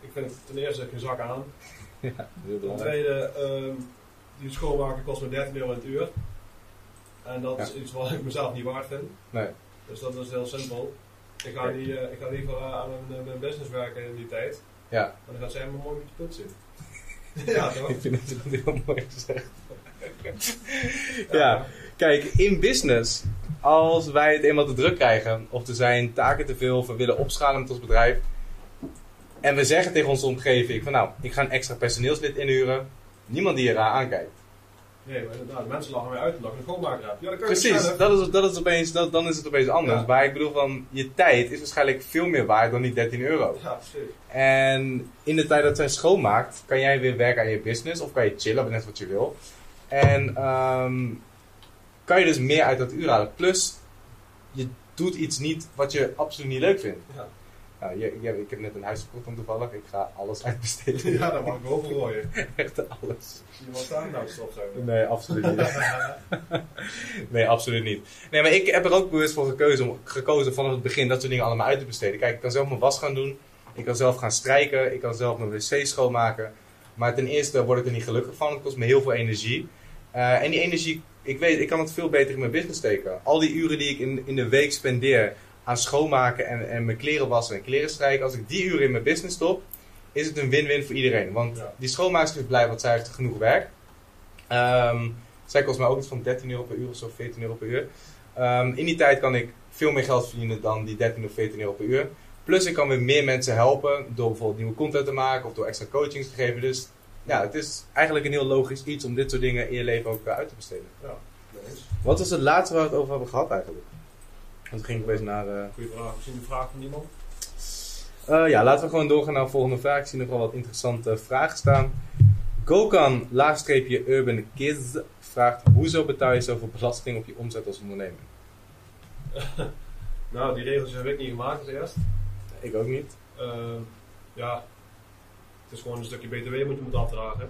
ik vind het ten eerste geen zak aan. Heel Ten tweede, ehm, die schoonmaken kost me 13 euro in het uur. En dat is iets wat ik mezelf niet waard vind. Nee. Dus dat is heel simpel. Ik ga, die, eh, ik ga liever eh, aan mijn, eh, mijn business werken in die tijd. Ja, En dan gaat zij me mooi met je punt zien. ja, toch? ik vind het heel mooi gezegd. Ja. Kijk, in business, als wij het eenmaal te druk krijgen, of er zijn taken te veel, of we willen opschalen met ons bedrijf, en we zeggen tegen onze omgeving van nou, ik ga een extra personeelslid inhuren, niemand die je raar aankijkt. Nee, maar inderdaad, mensen lachen mij uit omdat ik een schoonmaker heb. Ja, dat kan je Precies, dat is, dat is opeens, dat, dan is het opeens anders. Ja. Maar ik bedoel van, je tijd is waarschijnlijk veel meer waard dan die 13 euro. Ja, precies. En in de tijd dat zij schoonmaakt, kan jij weer werken aan je business of kan je chillen, net wat je wil. En ehm, kan je dus meer uit dat uur halen. Plus, je doet iets niet wat je absoluut niet leuk vindt. Ja. Nou, je, je- ik heb net een huis gekocht om toevallig. Ik ga alles uitbesteden. Ja, dat mag ik gooien. Echt alles. Je mag daar nou stofzuigen. Nee, absoluut niet. nee, absoluut niet. Nee, maar ik heb er ook bewust voor gekozen, om, gekozen vanaf het begin dat soort dingen allemaal uit te besteden. Kijk, ik kan zelf mijn was gaan doen. Ik kan zelf gaan strijken. Ik kan zelf mijn wc schoonmaken. Maar ten eerste word ik er niet gelukkig van. Het kost me heel veel energie. Eh, en die energie, ik weet, ik kan het veel beter in mijn business steken. Al die uren die ik in, in de week spendeer aan schoonmaken en, en mijn kleren wassen en kleren strijken. Als ik die uren in mijn business stop, is het een win-win voor iedereen. Want Ja. die schoonmaakster is blij, want zij heeft genoeg werk. Ehm, zij kost mij ook iets van 13 euro per uur of zo, 14 euro per uur. Ehm, in die tijd kan ik veel meer geld verdienen dan die 13 of 14 euro per uur. Plus ik kan weer meer mensen helpen door bijvoorbeeld nieuwe content te maken of door extra coachings te geven. Dus ja, het is eigenlijk een heel logisch iets om dit soort dingen in je leven ook eh, uit te besteden. Ja. Wat was het laatste waar we het over hebben gehad eigenlijk? Want ging ik opeens naar... eh, Goeie vraag. Misschien een vraag van iemand? Eh, ja, laten we gewoon doorgaan naar de volgende vraag. Ik zie nog wel wat interessante vragen staan. Gokan, laagstreepje Urban Kids, vraagt: Hoezo betaal je zoveel belasting op je omzet als ondernemer? Nou, die regels heb ik niet gemaakt als eerst. Ik ook niet. Ehm, ja, het is gewoon een stukje BTW moet je moeten afdragen.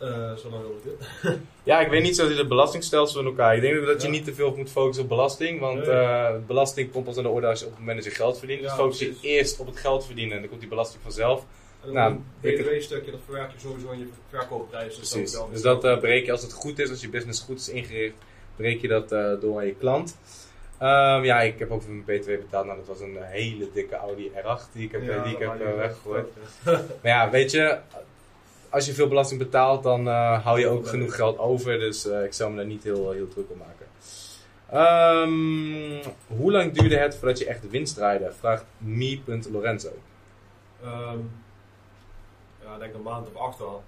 Ik dit. Ja, ik weet niet zo het belastingstelsel in elkaar. Ik denk dat je Ja. niet te veel moet focussen op belasting. Want Nee. eh, belasting komt pas aan de orde als je op het moment dat je geld verdient. Dus focus je eerst op het geld verdienen en dan komt die belasting vanzelf. En Nou, BTW-stukje, dat verwerk je sowieso in je verkoopprijs. Dus Precies. dat Dus dat eh, breek je als het goed is, als je business goed is ingericht, breek je dat door aan je klant. Ehm, ja, ik heb ook voor mijn BTW betaald. Nou, dat was een hele dikke Audi R8 die ik heb, die ik heb weggegooid. Maar ja, weet je, als je veel belasting betaalt, dan eh, hou je ook genoeg geld over. Dus eh, ik zou me daar niet heel, heel druk om maken. Ehm, hoe lang duurde het voordat je echt winst draaide? Vraagt me.lorenzo. Ehm, ja, ik denk een maand of acht al.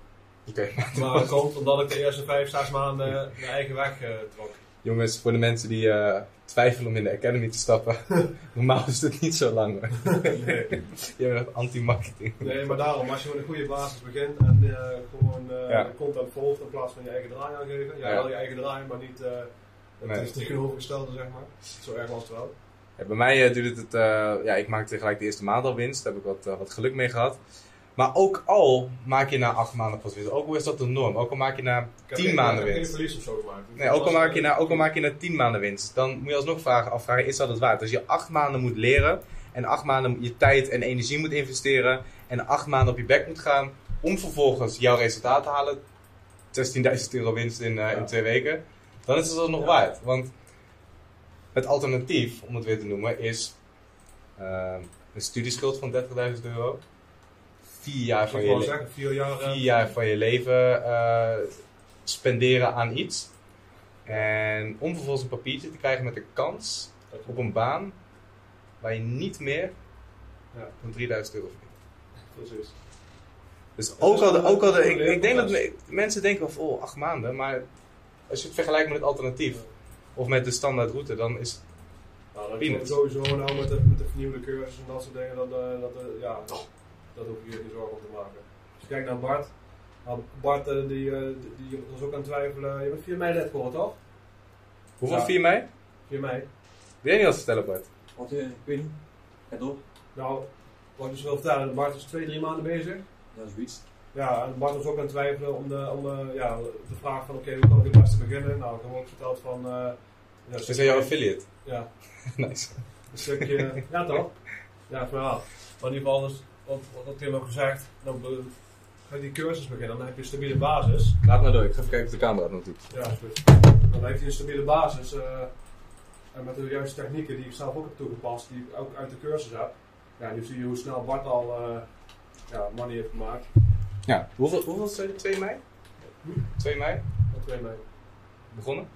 Oké. Maar dat komt omdat ik de eerste vijf, zes maanden mijn eigen weg eh, trok. Jongens, voor de mensen die eh, twijfelen om in de Academy te stappen. normaal is het niet zo lang hoor. Nee. Je bent anti-marketing. nee, maar daarom, als je met een goede basis begint en eh, gewoon eh Ja. de content volgt in plaats van je eigen draai aangeven. Ja, Ja. wel je eigen draai, maar niet het Nee. is tegenovergestelde, zeg maar. Zo erg was het wel. Ja, bij mij duurde het, ja, ik maakte gelijk de eerste maand al winst. Daar heb ik wat, wat geluk mee gehad. Maar ook al maak je na acht maanden pas winst. Ook al is dat de norm. Ook al maak je na tien maanden ik heb geen winst. verlies of zo gemaakt. Nee, ook al, maak je na, ook al maak je na tien maanden winst. Dan moet je alsnog vragen, afvragen, is dat het waard? Als je acht maanden moet leren. En acht maanden je tijd en energie moet investeren. En acht maanden op je bek moet gaan. Om vervolgens jouw resultaat te halen. 16.000 euro winst in, eh, in twee weken. Dan is het alsnog Ja. waard. Want het alternatief, om het weer te noemen, is eh, een studieschuld van 30.000 euro. Vier jaar van je, zeggen, vier jaar. eh, vier jaar van je leven eh, spenderen aan iets. En om vervolgens een papiertje te krijgen met de kans op een baan waar je niet meer Ja. dan 3000 euro verdient. Precies. Dus ook al, de, ook al de, ik, denk dat mensen denken van oh, acht maanden, maar als je het vergelijkt met het alternatief of met de standaard route, dan is Nou, Peanuts. sowieso nou met de, met de vernieuwde cursus en dat soort dingen, dat, eh, dat, eh, ja, dat, dat hoef je je zorgen om te maken. Als je kijkt naar Bart, nou, Bart eh, die, eh, die, die was ook aan het twijfelen. Je bent 4 mei net geworden, toch? hoeveel Ja. 4 mei? 4 mei. Wil jij niet wat vertellen, Bart? Wat, eh, ik weet niet. Ga door. Nou, wat ik dus wil vertellen, Bart is 2, 3 maanden bezig. Ja, zoiets. Ja, en Bart was ook aan het twijfelen om de, om, eh, ja, de vraag van oké, hoe kan ik het beste beginnen? Nou, ik heb ook verteld van... eh ja, Is dat jouw affiliate? Ja, nice. een stukje, ja toch? Ja, verhaal. Maar in ieder geval, dus, wat, wat Tim ook gezegd, nou, be- ga je die cursus beginnen, dan heb je een stabiele basis. Laat maar door, ik ga even kijken of de camera het nog doet. Ja, is goed. Dan heb je een stabiele basis. eh, en met de juiste technieken die ik zelf ook heb toegepast, die ik ook uit de cursus heb. Ja, nu zie je hoe snel Bart al eh, ja, money heeft gemaakt. Ja, hoeveel, hoeveel je? 2 mei? Hm? 2 mei? Dat twee mei. Begonnen?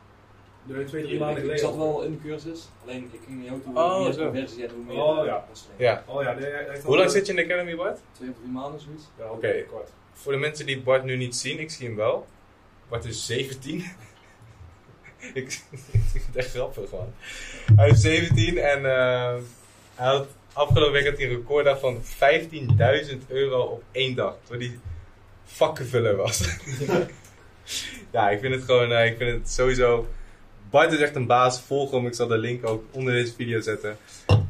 Nee, twee, drie Ik, maanden ik geleden. zat wel in de cursus, alleen ik ging jou toe. Oh, hoe meer hoe meer. Oh, ja. Oh ja, nee, Hoe lang zit je in de Academy, Bart? Twee of drie maanden, zoiets. Ja, oké, kort. Voor de mensen die Bart nu niet zien, ik zie hem wel. Bart is 17. ik, ik vind het echt grappig gewoon. Hij is 17 en eh, hij had, afgelopen week had hij een recorddag van 15.000 euro op één dag. Terwijl hij vakkenvuller was. ja, ik vind het gewoon, eh, ik vind het sowieso... Bart is echt een baas, volg hem. Ik zal de link ook onder deze video zetten.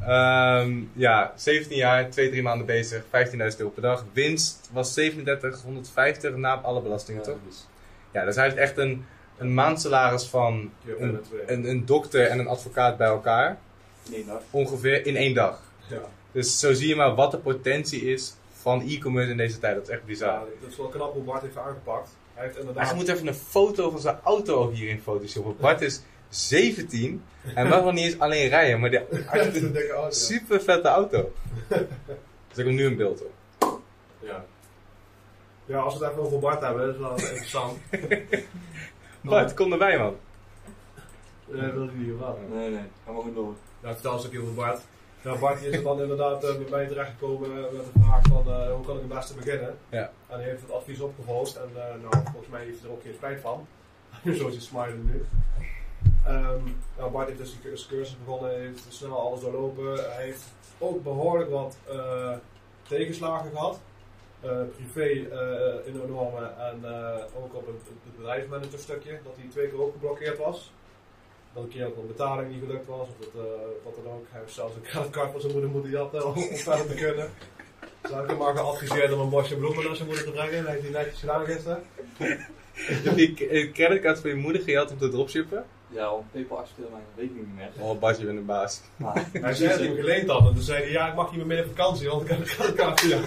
Ehm, ja, 17 jaar, 2, 3 maanden bezig, 15.000 euro per dag. Winst was 3750 na alle belastingen, Ja, toch? zoiets. Ja, dus hij heeft echt een, een maandsalaris van een, een, een dokter en een advocaat bij elkaar. In één dag. Ongeveer in één dag. Ja. Dus zo zie je maar wat de potentie is van e-commerce in deze tijd. Dat is echt bizar. Ja, dat is wel knap hoe Bart heeft aangepakt. Hij heeft inderdaad... je moet even een foto van zijn auto ook hierin photoshoppen. Bart is 17 en mag nog niet eens alleen rijden, maar die dikke auto. super vette auto. Dus ik heb nu een beeld hoor. Ja. Ja, als we het even over Bart hebben, dat is wel interessant. Bart, kom erbij man. Nee, dat wil ik niet wel. Nee, nee, ga maar gewoon door. Nou, vertel eens een keer over Bart. Nou, Bart die is er dan inderdaad eh, bij mij terechtgekomen met de vraag van eh, hoe kan ik het beste beginnen. Ja. En hij heeft het advies opgevolgd en eh, nou, volgens mij heeft hij er ook geen spijt van. Zo is hij smilen nu. Ehm, nou, Bart heeft dus cur- cursus begonnen, heeft snel alles doorlopen. Hij heeft ook behoorlijk wat eh, tegenslagen gehad. Eh, privé eh in enorme en eh, ook op het, het bedrijfsmanager stukje, dat hij twee keer ook geblokkeerd was. Dat een keer ook een betaling niet gelukt was, of dat, wat dan ook. Hij heeft zelfs een creditcard van zijn moeder moeten jatten om verder te kunnen. Hij heeft hem maar geadviseerd om een bosje bloemen naar zijn moeder te brengen. Dat heeft hij netjes gedaan gisteren. Heb je een van je moeder gehad om te dropshippen? Ja, op PayPal accepteerde mijn rekening niet meer. Oh Bart, je bent een baas. Maar, Hij zei dat hij hem geleend had en toen zei hij, ja ik mag niet meer mee op vakantie, want ik heb een creditcard via.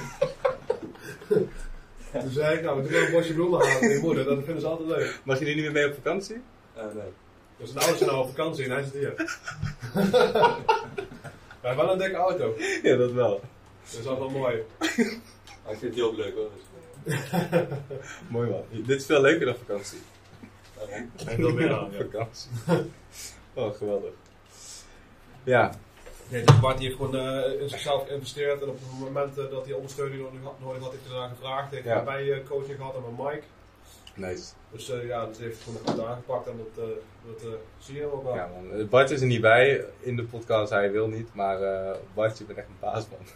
Toen zei ik, nou doe maar een bosje bloemen halen voor je moeder, dat vinden ze altijd leuk. Mag je nu niet meer mee op vakantie? eh, nee. Dus zijn ouders zijn nou op vakantie en hij zit hier. Hij heeft wel een dikke auto, Ja, dat wel. dus dat is wel mooi. Maar ik vind het heel leuk hoor. Mooi man. Dit is veel leuker dan vakantie. En dan weer aan, ja. Vakantie. Oh, geweldig. Ja, Nee, dus Bart heeft gewoon eh, in zichzelf geïnvesteerd en op het moment dat hij ondersteuning nodig had, nodig had hij eraan gevraagd. Heeft Ja. bij eh, coaching gehad en met Mike. nice. Dus eh, ja, dat heeft gewoon goed aangepakt en dat, eh, dat zie je ook wel. Ja, man. Bart is er niet bij in de podcast, hij wil niet. Maar Bart, je bent echt een baas, man.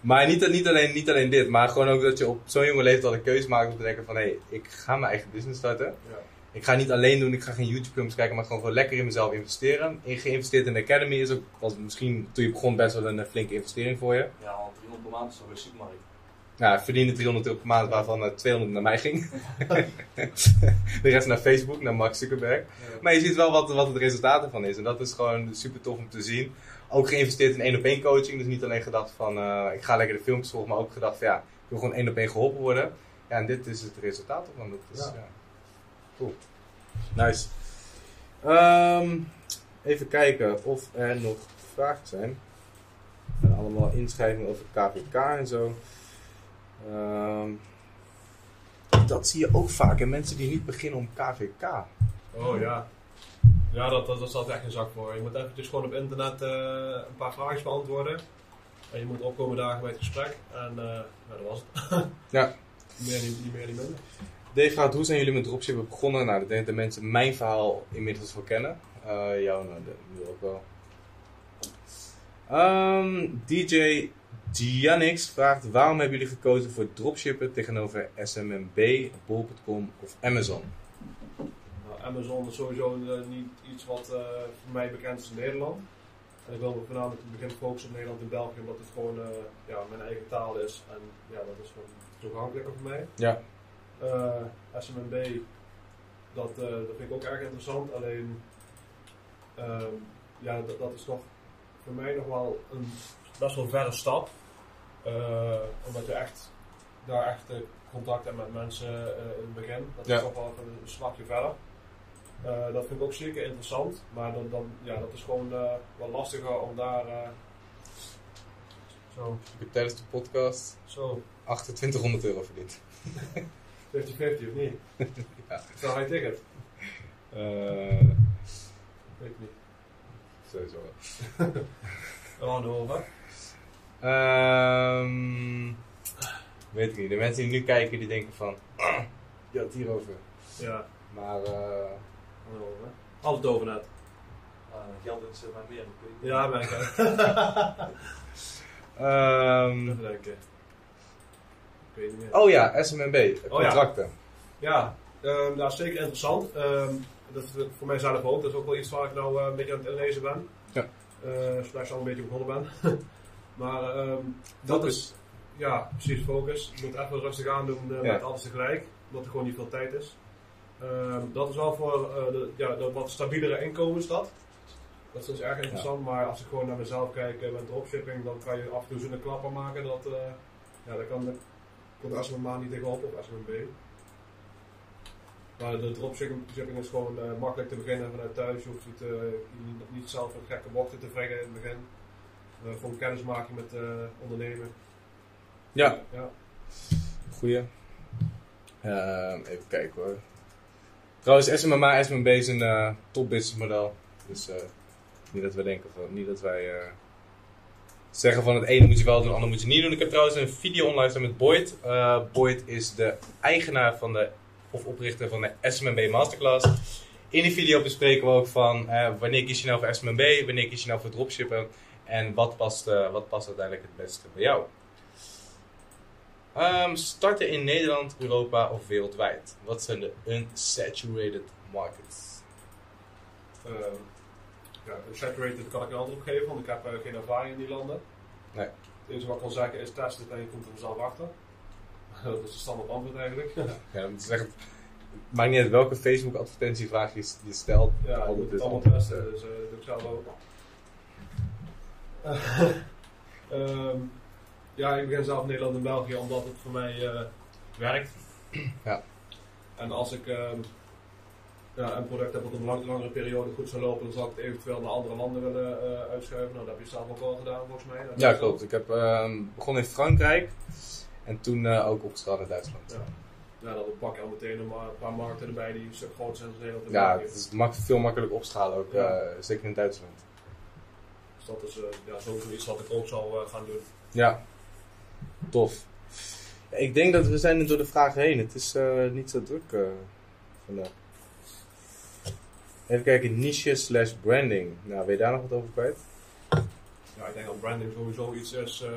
Maar niet, niet, alleen, niet alleen dit, maar gewoon ook dat je op zo'n jonge leeftijd al een keuze maakt om te denken van... Hé, hey, ik ga mijn eigen business starten. Ja. Ik ga niet alleen doen, ik ga geen YouTube films kijken, maar gewoon, gewoon lekker in mezelf investeren. In geïnvesteerd in de Academy is ook, was misschien toen je begon best wel een eh, flinke investering voor je. Ja, want 300 per maand is toch weer supermarkt. Nou, ik verdiende 300 euro per maand, waarvan eh, 200 naar mij ging. de rest naar Facebook, naar Mark Zuckerberg. Maar je ziet wel wat, wat het resultaat ervan is. En dat is gewoon super tof om te zien. Ook geïnvesteerd in één op één coaching. Dus niet alleen gedacht van eh, ik ga lekker de filmpjes volgen, maar ook gedacht van ja, ik wil gewoon één op één geholpen worden. Ja, en dit is het resultaat ervan. Dat is, Ja. ja. Cool. Nice. Ehm, even kijken of er nog vragen zijn. En allemaal inschrijvingen over KVK en zo. Ehm, dat zie je ook vaak. En mensen die niet beginnen om KVK. Oh ja. Ja, dat, dat, dat staat echt geen zak voor. Je moet eventjes gewoon op internet eh, een paar vragen beantwoorden. En je moet opkomen dagen bij het gesprek. En eh ja, dat was het. Ja. Meer niet, niet meer, niet minder. Dave vraagt, hoe zijn jullie met dropshippen begonnen? Nou, ik denk dat de mensen mijn verhaal inmiddels wel kennen. Eh jou nou, nu ook wel. Ehm, DJ Giannix vraagt, waarom hebben jullie gekozen voor dropshippen tegenover SMMB, Bol.com of Amazon? Nou, Amazon is sowieso eh, niet iets wat eh, voor mij bekend is in Nederland. En ik wil me voornamelijk in het begin focussen op Nederland en België, omdat het gewoon ja, mijn eigen taal is. En ja, dat is gewoon toegankelijker voor mij. Ja. Eh, SMMB, dat, eh, dat vind ik ook erg interessant. Alleen, ehm, ja, dat, dat is toch voor mij nog wel een best wel verre stap. Eh, omdat je echt daar echt contact hebt met mensen in het begin. Dat Ja. is toch wel een stapje verder. Dat vind ik ook zeker interessant, maar dan, dan, ja, dat is gewoon wel lastiger om daar zo, Ik heb tijdens de podcast zo 2800 euro verdiend. 50-50 of niet? Ja. Stel high ticket? Eh Weet ik niet. sowieso wel. Oh, de over. Ehm, weet ik niet. De mensen die nu kijken, die denken van... "Ah, Je had het hierover. Ja, Maar... eh, over. Altijd over net. Uh, geld is uh, maar meer. Ja, ben ik ehm, Even denken. Ik weet niet meer. oh ja, SMMB. Oh ja. Contracten. Ja, ehm nou, zeker interessant. Ehm, dat is voor mij zelf ook. Dat is ook wel iets waar ik nou eh, een beetje aan het inlezen ben. Ja. Eh slash al een beetje begonnen ben. maar ehm, dat is, ja, precies focus. Je moet echt wel rustig aan doen eh, Ja. met alles tegelijk. Omdat er gewoon niet veel tijd is. Dat is wel voor eh, de, ja, de wat stabielere inkomens dat. Dat is dus erg interessant, maar als ik gewoon naar mezelf kijk eh, met dropshipping, dan kan je af en toe zo'n klapper maken dat, eh ja, dat kan komt de SMMA niet tegenop of SMB. Maar de dropshipping is gewoon eh, makkelijk te beginnen vanuit thuis. Je hoeft het, eh, niet, niet zelf een gekke bochten te wringen in het begin. Uh, gewoon kennismaking met eh ondernemen. Ja, Ja. goeie. Ehm, even kijken hoor. Trouwens, SMMA, SMMB is een eh, top business model. Dus eh, niet dat wij denken van, niet dat wij eh, zeggen van het ene moet je wel doen, het andere moet je niet doen. Ik heb trouwens een video online staan met Boyd. Eh, Boyd is de eigenaar van de, of oprichter van de SMMB Masterclass. In die video bespreken we ook van eh, wanneer kies je nou voor SMMB, wanneer kies je nou voor dropshippen en wat past, eh, wat past uiteindelijk het beste bij jou. Ehm, starten in Nederland, Europa of wereldwijd? Wat zijn de unsaturated markets? Ehm, ja, saturated kan ik een antwoord op geven, want ik heb eh, geen ervaring in die landen. Nee. Het enige wat ik kan zeggen is testen en je komt er vanzelf achter. Dat is een standaard antwoord eigenlijk. Ja, dat is echt, het maakt niet uit welke Facebook advertentievraag je, je stelt. Ja, je moet het is allemaal testen, dus doe ik zelf ook. Ehm, ja, ik begin zelf in Nederland en België omdat het voor mij eh, werkt. Ja. En als ik ehm, ja, een product heb wat een lang, langere periode goed zou lopen, dan zal ik het eventueel naar andere landen willen eh, uitschuiven. Nou, dat heb je zelf ook al gedaan volgens mij. Dat Ja, klopt. Ik heb ehm, begonnen in Frankrijk. En toen eh, ook opgeschaald naar Duitsland. Ja. Ja, dan pak je al meteen een, paar markten erbij die een stuk groter zijn dan Nederland en Ja, het is mak- veel makkelijker opschalen ook, Ja. eh, zeker in Duitsland. Dus dat is ja, sowieso iets wat ik ook zal gaan doen. Ja, tof. Ik denk dat we zijn door de vragen heen. Het is niet zo druk vandaag. Even kijken, niche slash branding. Nou, ben je daar nog wat over kwijt? Ja, ik denk dat branding sowieso iets is eh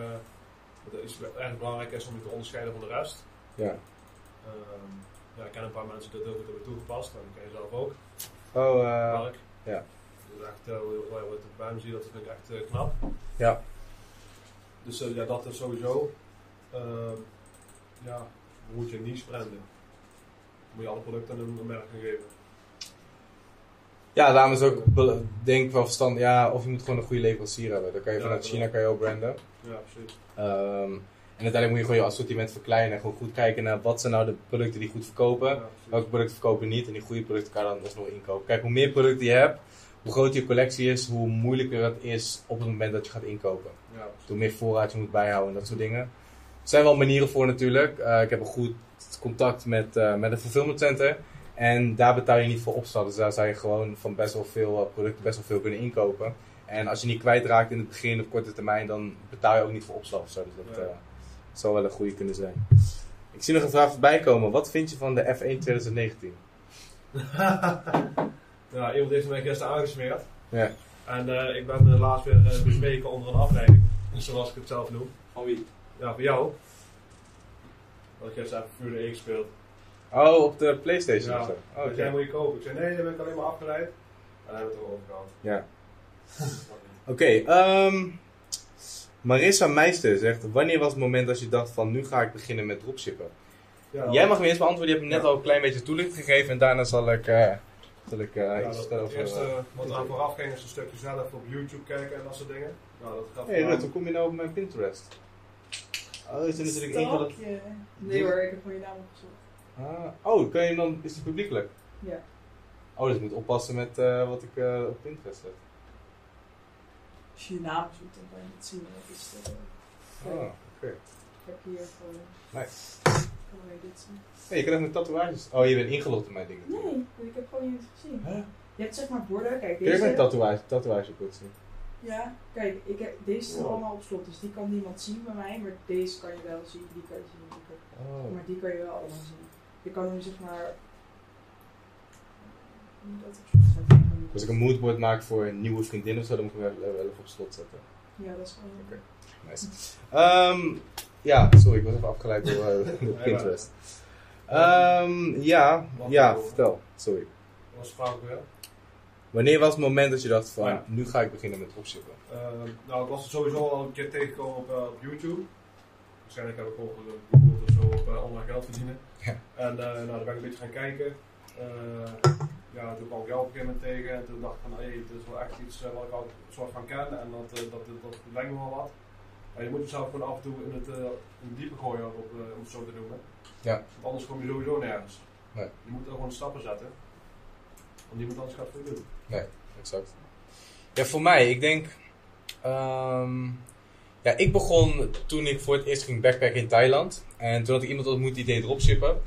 dat is erg belangrijk is om je te onderscheiden van de rest. Ja. Ehm, ja, ik ken een paar mensen die dat hebben toegepast, en dat ken je zelf ook. Oh, eh, Mark. ja. Dat is echt, eh, wat ik bij hem zie, dat vind ik echt eh, knap. ja. Dus eh, ja, dat is sowieso. Ehm, ja, moet je niche branden? Moet je alle producten een, een merk gaan geven. Ja, daarom is ook, denk ik wel verstandig. Ja, of je moet gewoon een goede leverancier hebben. Dan kan je Ja, vanuit China kan je ook branden. Ja, precies. Ehm, en uiteindelijk moet je gewoon je assortiment verkleinen. En gewoon goed kijken naar wat zijn nou de producten die goed verkopen. Ja. Welke producten verkopen niet. En die goede producten kan je dan nog inkopen. Kijk, hoe meer producten je hebt, hoe groter je collectie is, hoe moeilijker het is op het moment dat je gaat inkopen. Ja. Hoe meer voorraad je moet bijhouden en dat soort dingen. Er zijn wel manieren voor natuurlijk. Eh, ik heb een goed contact met, eh, met een fulfillment center. En daar betaal je niet voor opstart. Dus daar zou je gewoon van best wel veel eh, producten best wel veel kunnen inkopen. En als je niet kwijtraakt in het begin of korte termijn, dan betaal je ook niet voor opslag. Dus dat Ja. eh, zou wel een goede kunnen zijn. Ik zie nog een vraag voorbij komen. Wat vind je van de F1 2019? Ja, iemand heeft mij gisteren aangesmeerd. Ja. En eh, ik ben eh, laatst weer bespreken onder een afleiding. Zoals ik het zelf noem. Van wie? Ja, voor jou. Dat ik gisteren even Formule 1 gespeeld. Oh, op de Playstation Ja. of zo? Oh, jij moet je kopen. Ik zei nee, daar ben ik alleen maar afgeleid. En daar hebben we het toch over gehad. Ja. Oké, ehm, Marissa Meister zegt, wanneer was het moment dat je dacht van, nu ga ik beginnen met dropshippen? Ja, Jij mag me eerst beantwoorden, je hebt me net Ja. al een klein beetje toelichting gegeven en daarna zal ik, eh, zal ik eh, Ja, iets vertellen over... eerste eh, wat aan vooraf ging is een stukje zelf op YouTube kijken en dat soort dingen. Nou, dat gaat hey vooral- Rut, hoe kom je nou op mijn Pinterest? Oh, is er natuurlijk één van dat... Stalkje. Nee hoor, ik heb gewoon je naam opgezocht. Ah, oh, kan je dan, is die publiekelijk? Ja. Oh, dus ik moet oppassen met eh, wat ik eh, op Pinterest zet. Als je je naam zoekt, dan kan je het zien. Dat is de, Ah, oké. Ik heb hier gewoon... Nice. Kan je dit zien? Hey, je ook met tatoeages... Oh, je bent ingelogd in mijn dingen. Nee, ik heb gewoon niet gezien. Huh? Je hebt zeg maar borden, kijk Kun je mijn deze. tatoeage, tatoeage op zien? Ja, kijk, ik heb, deze Wow. allemaal op slot, dus die kan niemand zien bij mij, maar deze kan je wel zien, die kan je zien. Die kan, Oh. maar die kan je wel allemaal zien. Je kan hem zeg maar... Dat. Als ik een moodboard maak voor een nieuwe vriendin of zo, dan moet ik hem wel, wel even op slot zetten. Ja, dat is gewoon... Oké. Nice. Ehm, ja, sorry, ik was even afgeleid door, eh, door Pinterest. Ehm, ja, ja, vertel. Sorry. Dat was de weer. Wanneer was het moment dat je dacht van, Ja. nu ga ik beginnen met dropshippen? Ehm, nou, ik was er sowieso al een keer tegengekomen op, eh, op YouTube. Waarschijnlijk heb ik ook gegoogeld of zo op eh, online geld verdienen. Ja. En eh, nou, daar ben ik een beetje gaan kijken. Eh, ja, toen kwam ik jou op een gegeven moment tegen en toen dacht ik van, hé, dit is wel echt iets eh, wat ik al soort van ken en dat, eh, dat, dat, dat lijkt me wel wat. Maar je moet jezelf gewoon af en toe in het, eh, in het diepe gooien, op, eh, om het zo te noemen. Ja. Want anders kom je sowieso nergens. Nee. Je moet er gewoon stappen zetten. Want niemand anders gaat het voor je doen. Exact. Ja, voor mij, ik denk. ehm, ja, ik begon toen ik voor het eerst ging backpacken in Thailand. En toen had ik iemand ontmoet die deed dropshippen.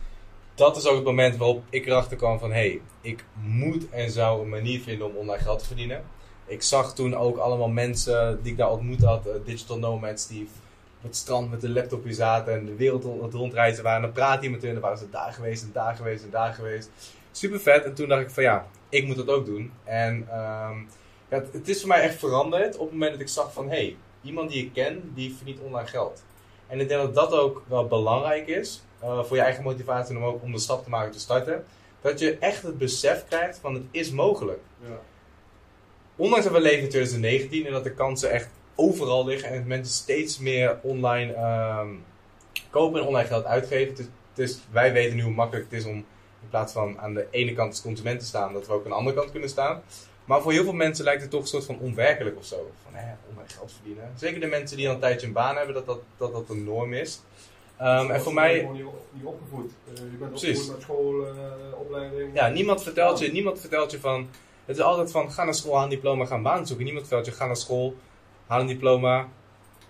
Dat is ook het moment waarop ik erachter kwam van... Hé, hey, ik moet en zou een manier vinden om online geld te verdienen. Ik zag toen ook allemaal mensen die ik daar ontmoet had. eh, digital nomads die op het strand met een laptopje zaten en de wereld rondreizen waren. En dan praat je met hun dan waren ze daar geweest en daar geweest en daar geweest. Super vet. En toen dacht ik van ja, ik moet dat ook doen. En ehm, ja, het, het is voor mij echt veranderd op het moment dat ik zag van... Hé, hey, iemand die ik ken, die verdient online geld. En ik denk dat dat ook wel belangrijk is. eh, voor je eigen motivatie om ook om de stap te maken te starten. Dat je echt het besef krijgt van het is mogelijk. Ja. Ondanks dat we leven in 2019 en dat de kansen echt overal liggen. En dat mensen steeds meer online ehm, kopen en online geld uitgeven. Het is- wij weten nu hoe makkelijk het is om in plaats van aan de ene kant als consument te staan, dat we ook aan de andere kant kunnen staan. Maar voor heel veel mensen lijkt het toch een soort van onwerkelijk of zo. Van hè, online geld verdienen. Zeker de mensen die al een tijdje een baan hebben, dat dat, dat, dat een norm is. Ehm, en voor Je bent mij, niet, niet opgevoed. Eh, je bent Precies. opgevoed met school, eh, opleiding. ja, niemand vertelt, je, niemand vertelt je van. Het is altijd van ga naar school, haal een diploma, ga een baan zoeken. Niemand vertelt je ga naar school, haal een diploma,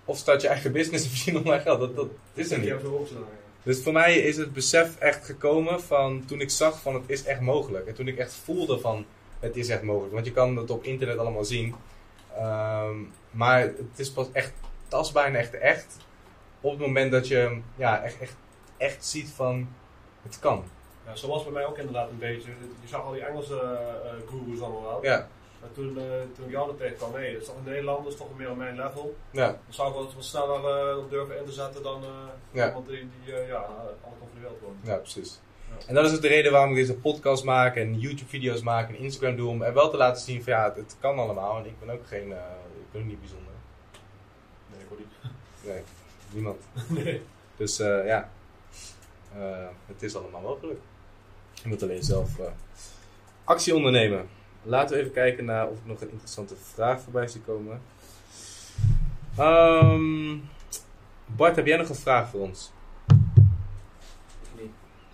Of start je eigen business en verdien online geld. Dat, dat is er niet. Dus voor mij is het besef echt gekomen van toen ik zag van het is echt mogelijk. En toen ik echt voelde van het is echt mogelijk. Want je kan het op internet allemaal zien. Ehm, maar het is pas echt tastbaar en echt echt. Op het moment dat je ja, echt, echt, echt ziet van het kan. Ja, zo was bij mij ook inderdaad een beetje. Je zag al die Engelse eh gurus allemaal wel. Ja, En toen, eh, toen ik er tegenkwam, nee, dat is toch een Nederlander, dat is toch meer op mijn level. ja, Dan zou ik wel wat sneller eh, durven in te zetten dan Ja. iemand die, die ja, alle over de wereld woont. ja, precies. En dat is ook de reden waarom ik deze podcast maak en YouTube-video's maak en Instagram doe. Om er wel te laten zien van ja, het, het kan allemaal. En ik ben ook geen, eh, ik ben ook niet bijzonder. Nee, ik hoor niet. Nee, niemand. nee. Dus eh, ja, Eh, het is allemaal mogelijk. Je moet alleen zelf actie ondernemen. Laten we even kijken naar of ik nog een interessante vraag voorbij zie komen. Ehm, Bart, heb jij nog een vraag voor ons?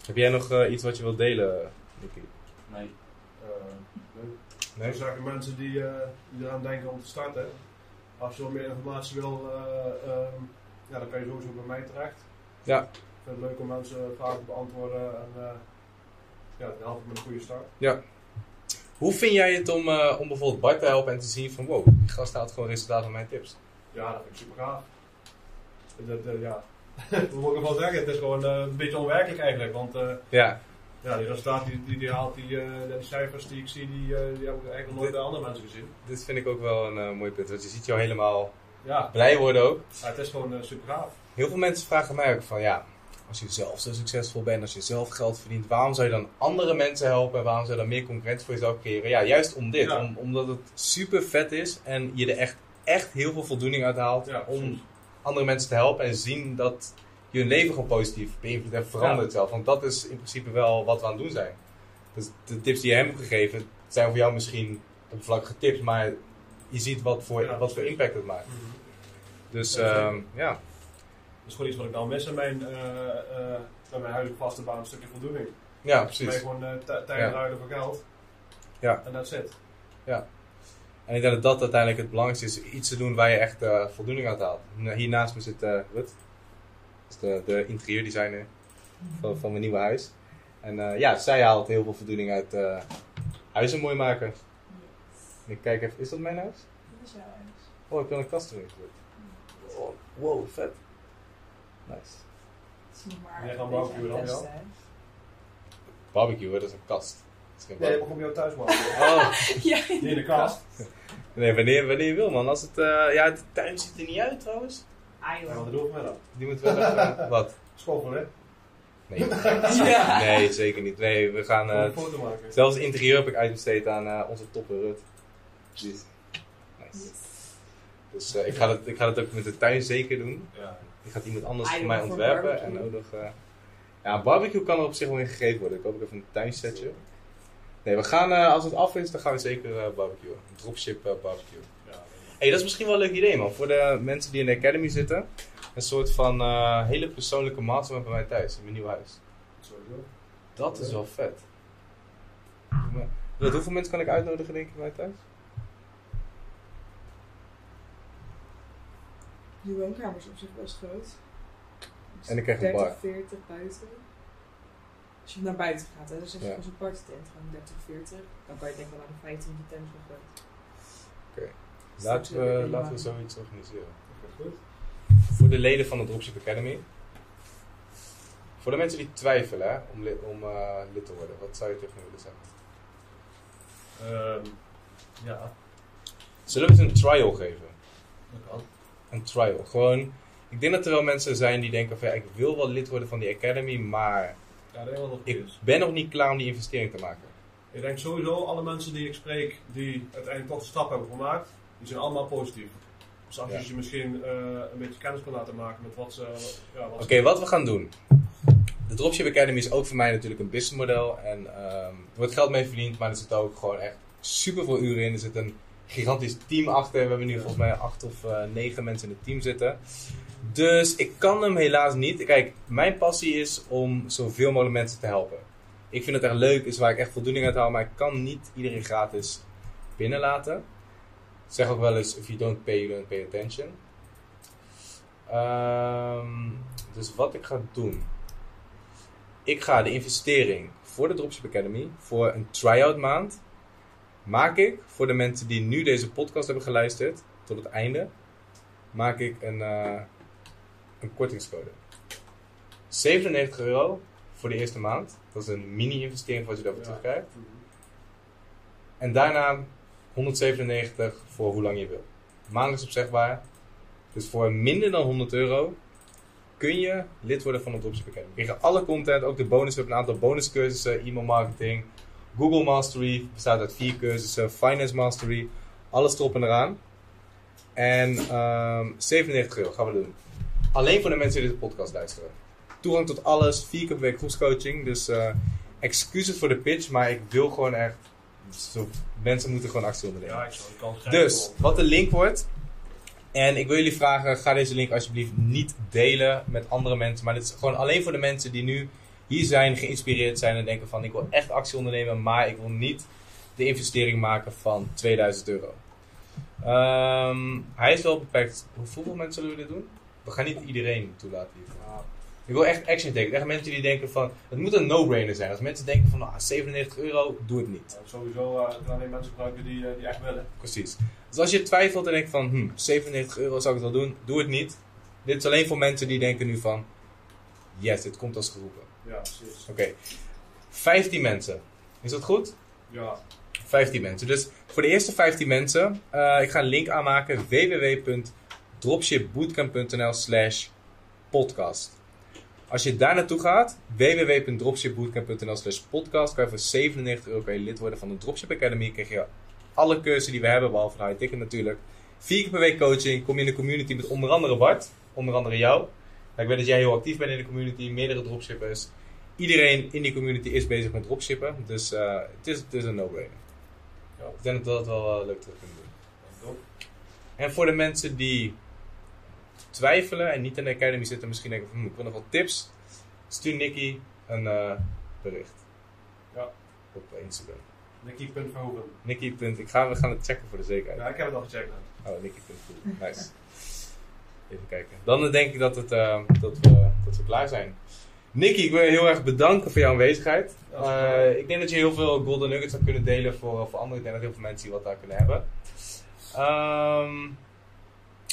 Nee. Heb jij nog eh, iets wat je wilt delen, Nicky? Nee. Eh, nee. Nee? Er zijn mensen die, eh, die eraan denken om te starten. Als je wat meer informatie wil, eh, ehm, ja, dan kan je sowieso bij mij terecht. Ja. Ik vind het leuk om mensen vragen te beantwoorden en uh, ja, dan help ik met een goede start. Hoe vind jij het om, eh, om bijvoorbeeld Bart te helpen en te zien van wow, die gast haalt gewoon resultaat van mijn tips? Ja, dat vind ik super gaaf. Dat, dat, ja. Hoe moet ik wel zeggen? Het is gewoon eh, een beetje onwerkelijk eigenlijk. Want eh, Ja, ja, die resultaten die, die, die haalt, die, eh, die cijfers die ik zie, die, die heb ik eigenlijk nog nooit bij andere mensen gezien. dit vind ik ook wel een eh, mooi punt. Want je ziet jou helemaal Ja, blij worden ook. ja, het is gewoon super gaaf. Heel veel mensen vragen mij ook van ja, als je zelf zo succesvol bent, als je zelf geld verdient, waarom zou je dan andere mensen helpen en waarom zou je dan meer concurrentie voor jezelf creëren? Ja, juist om dit. Ja. Om, omdat het super vet is en je er echt, echt heel veel voldoening uit haalt Ja, om. Andere mensen te helpen en zien dat je hun leven gewoon positief beïnvloedt en verandert zelf. Want dat is in principe wel wat we aan het doen zijn. Dus de tips die je hem hebt gegeven, zijn voor jou misschien oppervlakkige tips, maar je ziet wat voor, Ja, wat voor impact het maakt. Mhm. Dus Ja, ehm, ja, Dat is gewoon iets wat ik nou mis in mijn, eh eh mijn op vaste baan, een stukje voldoening. ja precies. gewoon eh, t- tijd Ja. ruilen voor geld. Ja. En that's it. En ik denk dat dat uiteindelijk het belangrijkste is. Iets te doen waar je echt eh, voldoening uit haalt. En, Hier naast me zit uh, Rut. Dat is de, de interieurdesigner van, van mijn nieuwe huis. En eh, ja, zij haalt heel veel voldoening uit eh, huizen mooi maken. Yes. Ik kijk even, is dat mijn huis? Dat is jouw huis. Oh, ik heb een kast erin gezet. Oh, wow, vet. Nice. Het is nog maar dan, testen, hè? Barbecue, dat is een kast. Nee, barbecue. ik kom jou thuis maken. Oh, Ja, in de kast. nee, wanneer, wanneer je wil man. Als het, eh, ja, de tuin ziet er niet uit trouwens. Ah, Ja, joh. wat doen we vanmiddag? Die moet wel even... wat? Schoffelen, hè? Nee, Ja. nee, zeker niet. Nee, we gaan... Eh, een foto maken. Zelfs het interieur heb ik uitbesteed aan eh, onze topper Rut. Is- Nice. Yes. Dus eh, ik, ga dat, ik ga dat ook met de tuin zeker doen. Ja. Die gaat iemand anders Ah, voor mij ontwerpen. En ook nog... eh, ja, barbecue kan er op zich wel in gegeven worden. Ik hoop ook even een tuinsetje. Nee, we gaan, eh, als het af is, dan gaan we zeker eh barbecuen. Dropship eh, barbecue. Ja. hey, dat is misschien wel een leuk idee man. Voor de mensen die in de academy zitten. Een soort van eh, hele persoonlijke mastermind bij mij thuis. In mijn nieuw huis. Sowieso. Dat is wel vet. Hoeveel mensen kan ik uitnodigen denk je bij mij thuis? Je woonkamer is op zich best groot. Dus En ik krijg een 30, bar. 40 buiten. Als je naar buiten gaat, hè, dus als je Ja. als een partytent gewoon 30, 40, dan kan je denk ik wel aan de 15 van tent nog groot. Dus Laten we, laten we zoiets organiseren. Goed. Voor de leden van de Dropship Academy. Voor de mensen die twijfelen hè, om, lid, om eh, lid te worden, wat zou je tegen hen willen zeggen? Ehm, ja, Zullen we eens een trial geven? dat kan. Een trial. Gewoon, ik denk dat er wel mensen zijn die denken van ja, ik wil wel lid worden van die Academy, maar Ja, dat is wel nog ik ben nog niet klaar om die investering te maken. Ik denk sowieso, alle mensen die ik spreek, die uiteindelijk toch de stap hebben gemaakt, die zijn allemaal positief. Dus als je Ja. ze misschien eh, een beetje kennis kan laten maken met wat ze... Ja, Oké, wat we gaan doen. De Dropship Academy is ook voor mij natuurlijk een businessmodel. En ehm, er wordt geld mee verdiend, maar er zitten ook gewoon echt super veel uren in. Er zit een gigantisch team achter. We hebben nu volgens mij acht of eh, negen mensen in het team zitten. Dus ik kan hem helaas niet. Kijk, mijn passie is om zoveel mogelijk mensen te helpen. Ik vind het echt leuk, is waar ik echt voldoening uit haal. Maar ik kan niet iedereen gratis binnenlaten. Zeg ook wel eens, if you don't pay, you don't pay attention. Ehm, dus wat ik ga doen. Ik ga de investering voor de Dropship Academy, voor een try-out maand, maak ik voor de mensen die nu deze podcast hebben geluisterd tot het einde, maak ik een, eh, een kortingscode. 97 euro voor de eerste maand. Dat is een mini-investering wat je daarvoor terugkrijgt. Mhm. En daarna 197 voor hoe lang je wil. Maandelijks opzegbaar. Dus voor minder dan 100 euro kun je lid worden van de Dropship Academy. Krijgen alle content, ook de bonus. We hebben een aantal bonuscursussen, e-mail marketing, Google Mastery, bestaat uit vier cursussen, Finance Mastery, alles erop en eraan. En ehm 97 euro gaan we doen. Alleen voor de mensen die deze podcast luisteren. Toegang tot alles, vier keer per week groepscoaching. Dus eh, excuses voor de pitch, maar ik wil gewoon echt... Zo, mensen moeten gewoon actie ondernemen. Ja, ik zal krijgen. Dus, wat de link wordt. En ik wil jullie vragen, ga deze link alsjeblieft niet delen met andere mensen. Maar dit is gewoon alleen voor de mensen die nu hier zijn, geïnspireerd zijn en denken van ik wil echt actie ondernemen, maar ik wil niet de investering maken van 2000 euro. Ehm, hij is wel beperkt. Hoeveel mensen zullen we dit doen? We gaan niet iedereen toelaten hier. Ja, Ik wil echt action taken. Echt mensen die denken van, het moet een no-brainer zijn. Als mensen denken van, ah, 97 euro, doe het niet. ja, sowieso eh, er zijn alleen mensen gebruiken die, eh, die echt willen. Precies. Dus als je twijfelt en denkt van, hm, 97 euro zou ik het wel doen, doe het niet. Dit is alleen voor mensen die denken nu van, yes, dit komt als geroepen. Ja, precies. Oké, 15 mensen. Is dat goed? Ja, 15 mensen. Dus voor de eerste 15 mensen, eh, ik ga een link aanmaken, www.dropshipbootcamp.nl slash podcast. Als je daar naartoe gaat, www.dropshipbootcamp.nl slash podcast, kan je voor 97 euro kan je lid worden van de Dropship Academy. Krijg je alle cursussen die we hebben, behalve de high ticket natuurlijk. Vier keer per week coaching, kom je in de community met onder andere Bart, onder andere jou. Ik weet dat jij heel actief bent in de community, meerdere dropshippers. Iedereen in die community is bezig met dropshippen, dus eh, het, is, het is een no-brainer. Ja. Ik denk dat we dat wel eh, leuk terug kunnen doen. En voor de mensen die twijfelen en niet in de academy zitten, misschien denken van, hm, ik wil nog wat tips, stuur Nicky een eh, bericht. Ja. Op Instagram. Nicky.verhoeven. Nicky. Ik ga, we gaan het checken voor de zekerheid. Ja, ik heb het al gecheckt. Oh, Nicky.cool. Nice. Even kijken. Dan denk ik dat, het, eh, dat, we, dat we klaar zijn. Nicky, ik wil je heel erg bedanken voor jouw aanwezigheid. Eh, ik denk dat je heel veel golden nuggets zou kunnen delen voor, voor anderen. Ik denk dat heel veel mensen hier wat daar kunnen hebben. Ehm,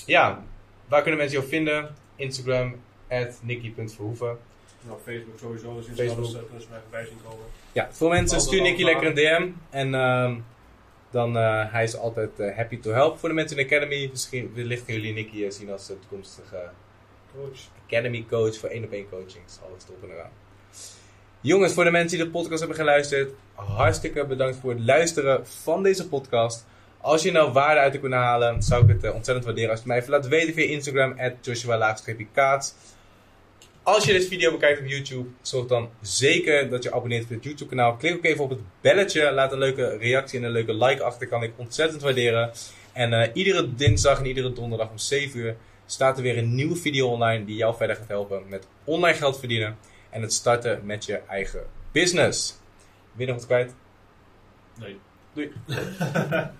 ja, waar kunnen mensen jou vinden? Instagram, at nicky.verhoeven. Nou, Facebook sowieso, dus Facebook. Facebook. Dus, kunnen ze mij voorbij zien komen. Ja, veel mensen stuur Nicky lekker een DM. En ehm, dan uh, hij is altijd uh, happy to help. Voor de mensen in de Academy, misschien wellicht gaan jullie Nicky uh, zien als uh, toekomstige Coach. Academy coach voor één op één coachings. Alles erop en eraan. Jongens, voor de mensen die de podcast hebben geluisterd, hartstikke bedankt voor het luisteren van deze podcast. Als je nou waarde uit te kunnen halen, zou ik het uh, ontzettend waarderen als je mij even laat weten via Instagram, at Joshua-kaats. Als je deze video bekijkt op YouTube, zorg dan zeker dat je abonneert op het YouTube kanaal. Klik ook even op het belletje, laat een leuke reactie en een leuke like achter, kan ik ontzettend waarderen. En uh, iedere dinsdag en iedere donderdag om 7 uur staat er weer een nieuwe video online die jou verder gaat helpen met online geld verdienen en het starten met je eigen business. Wil je nog wat kwijt? Nee. Doei.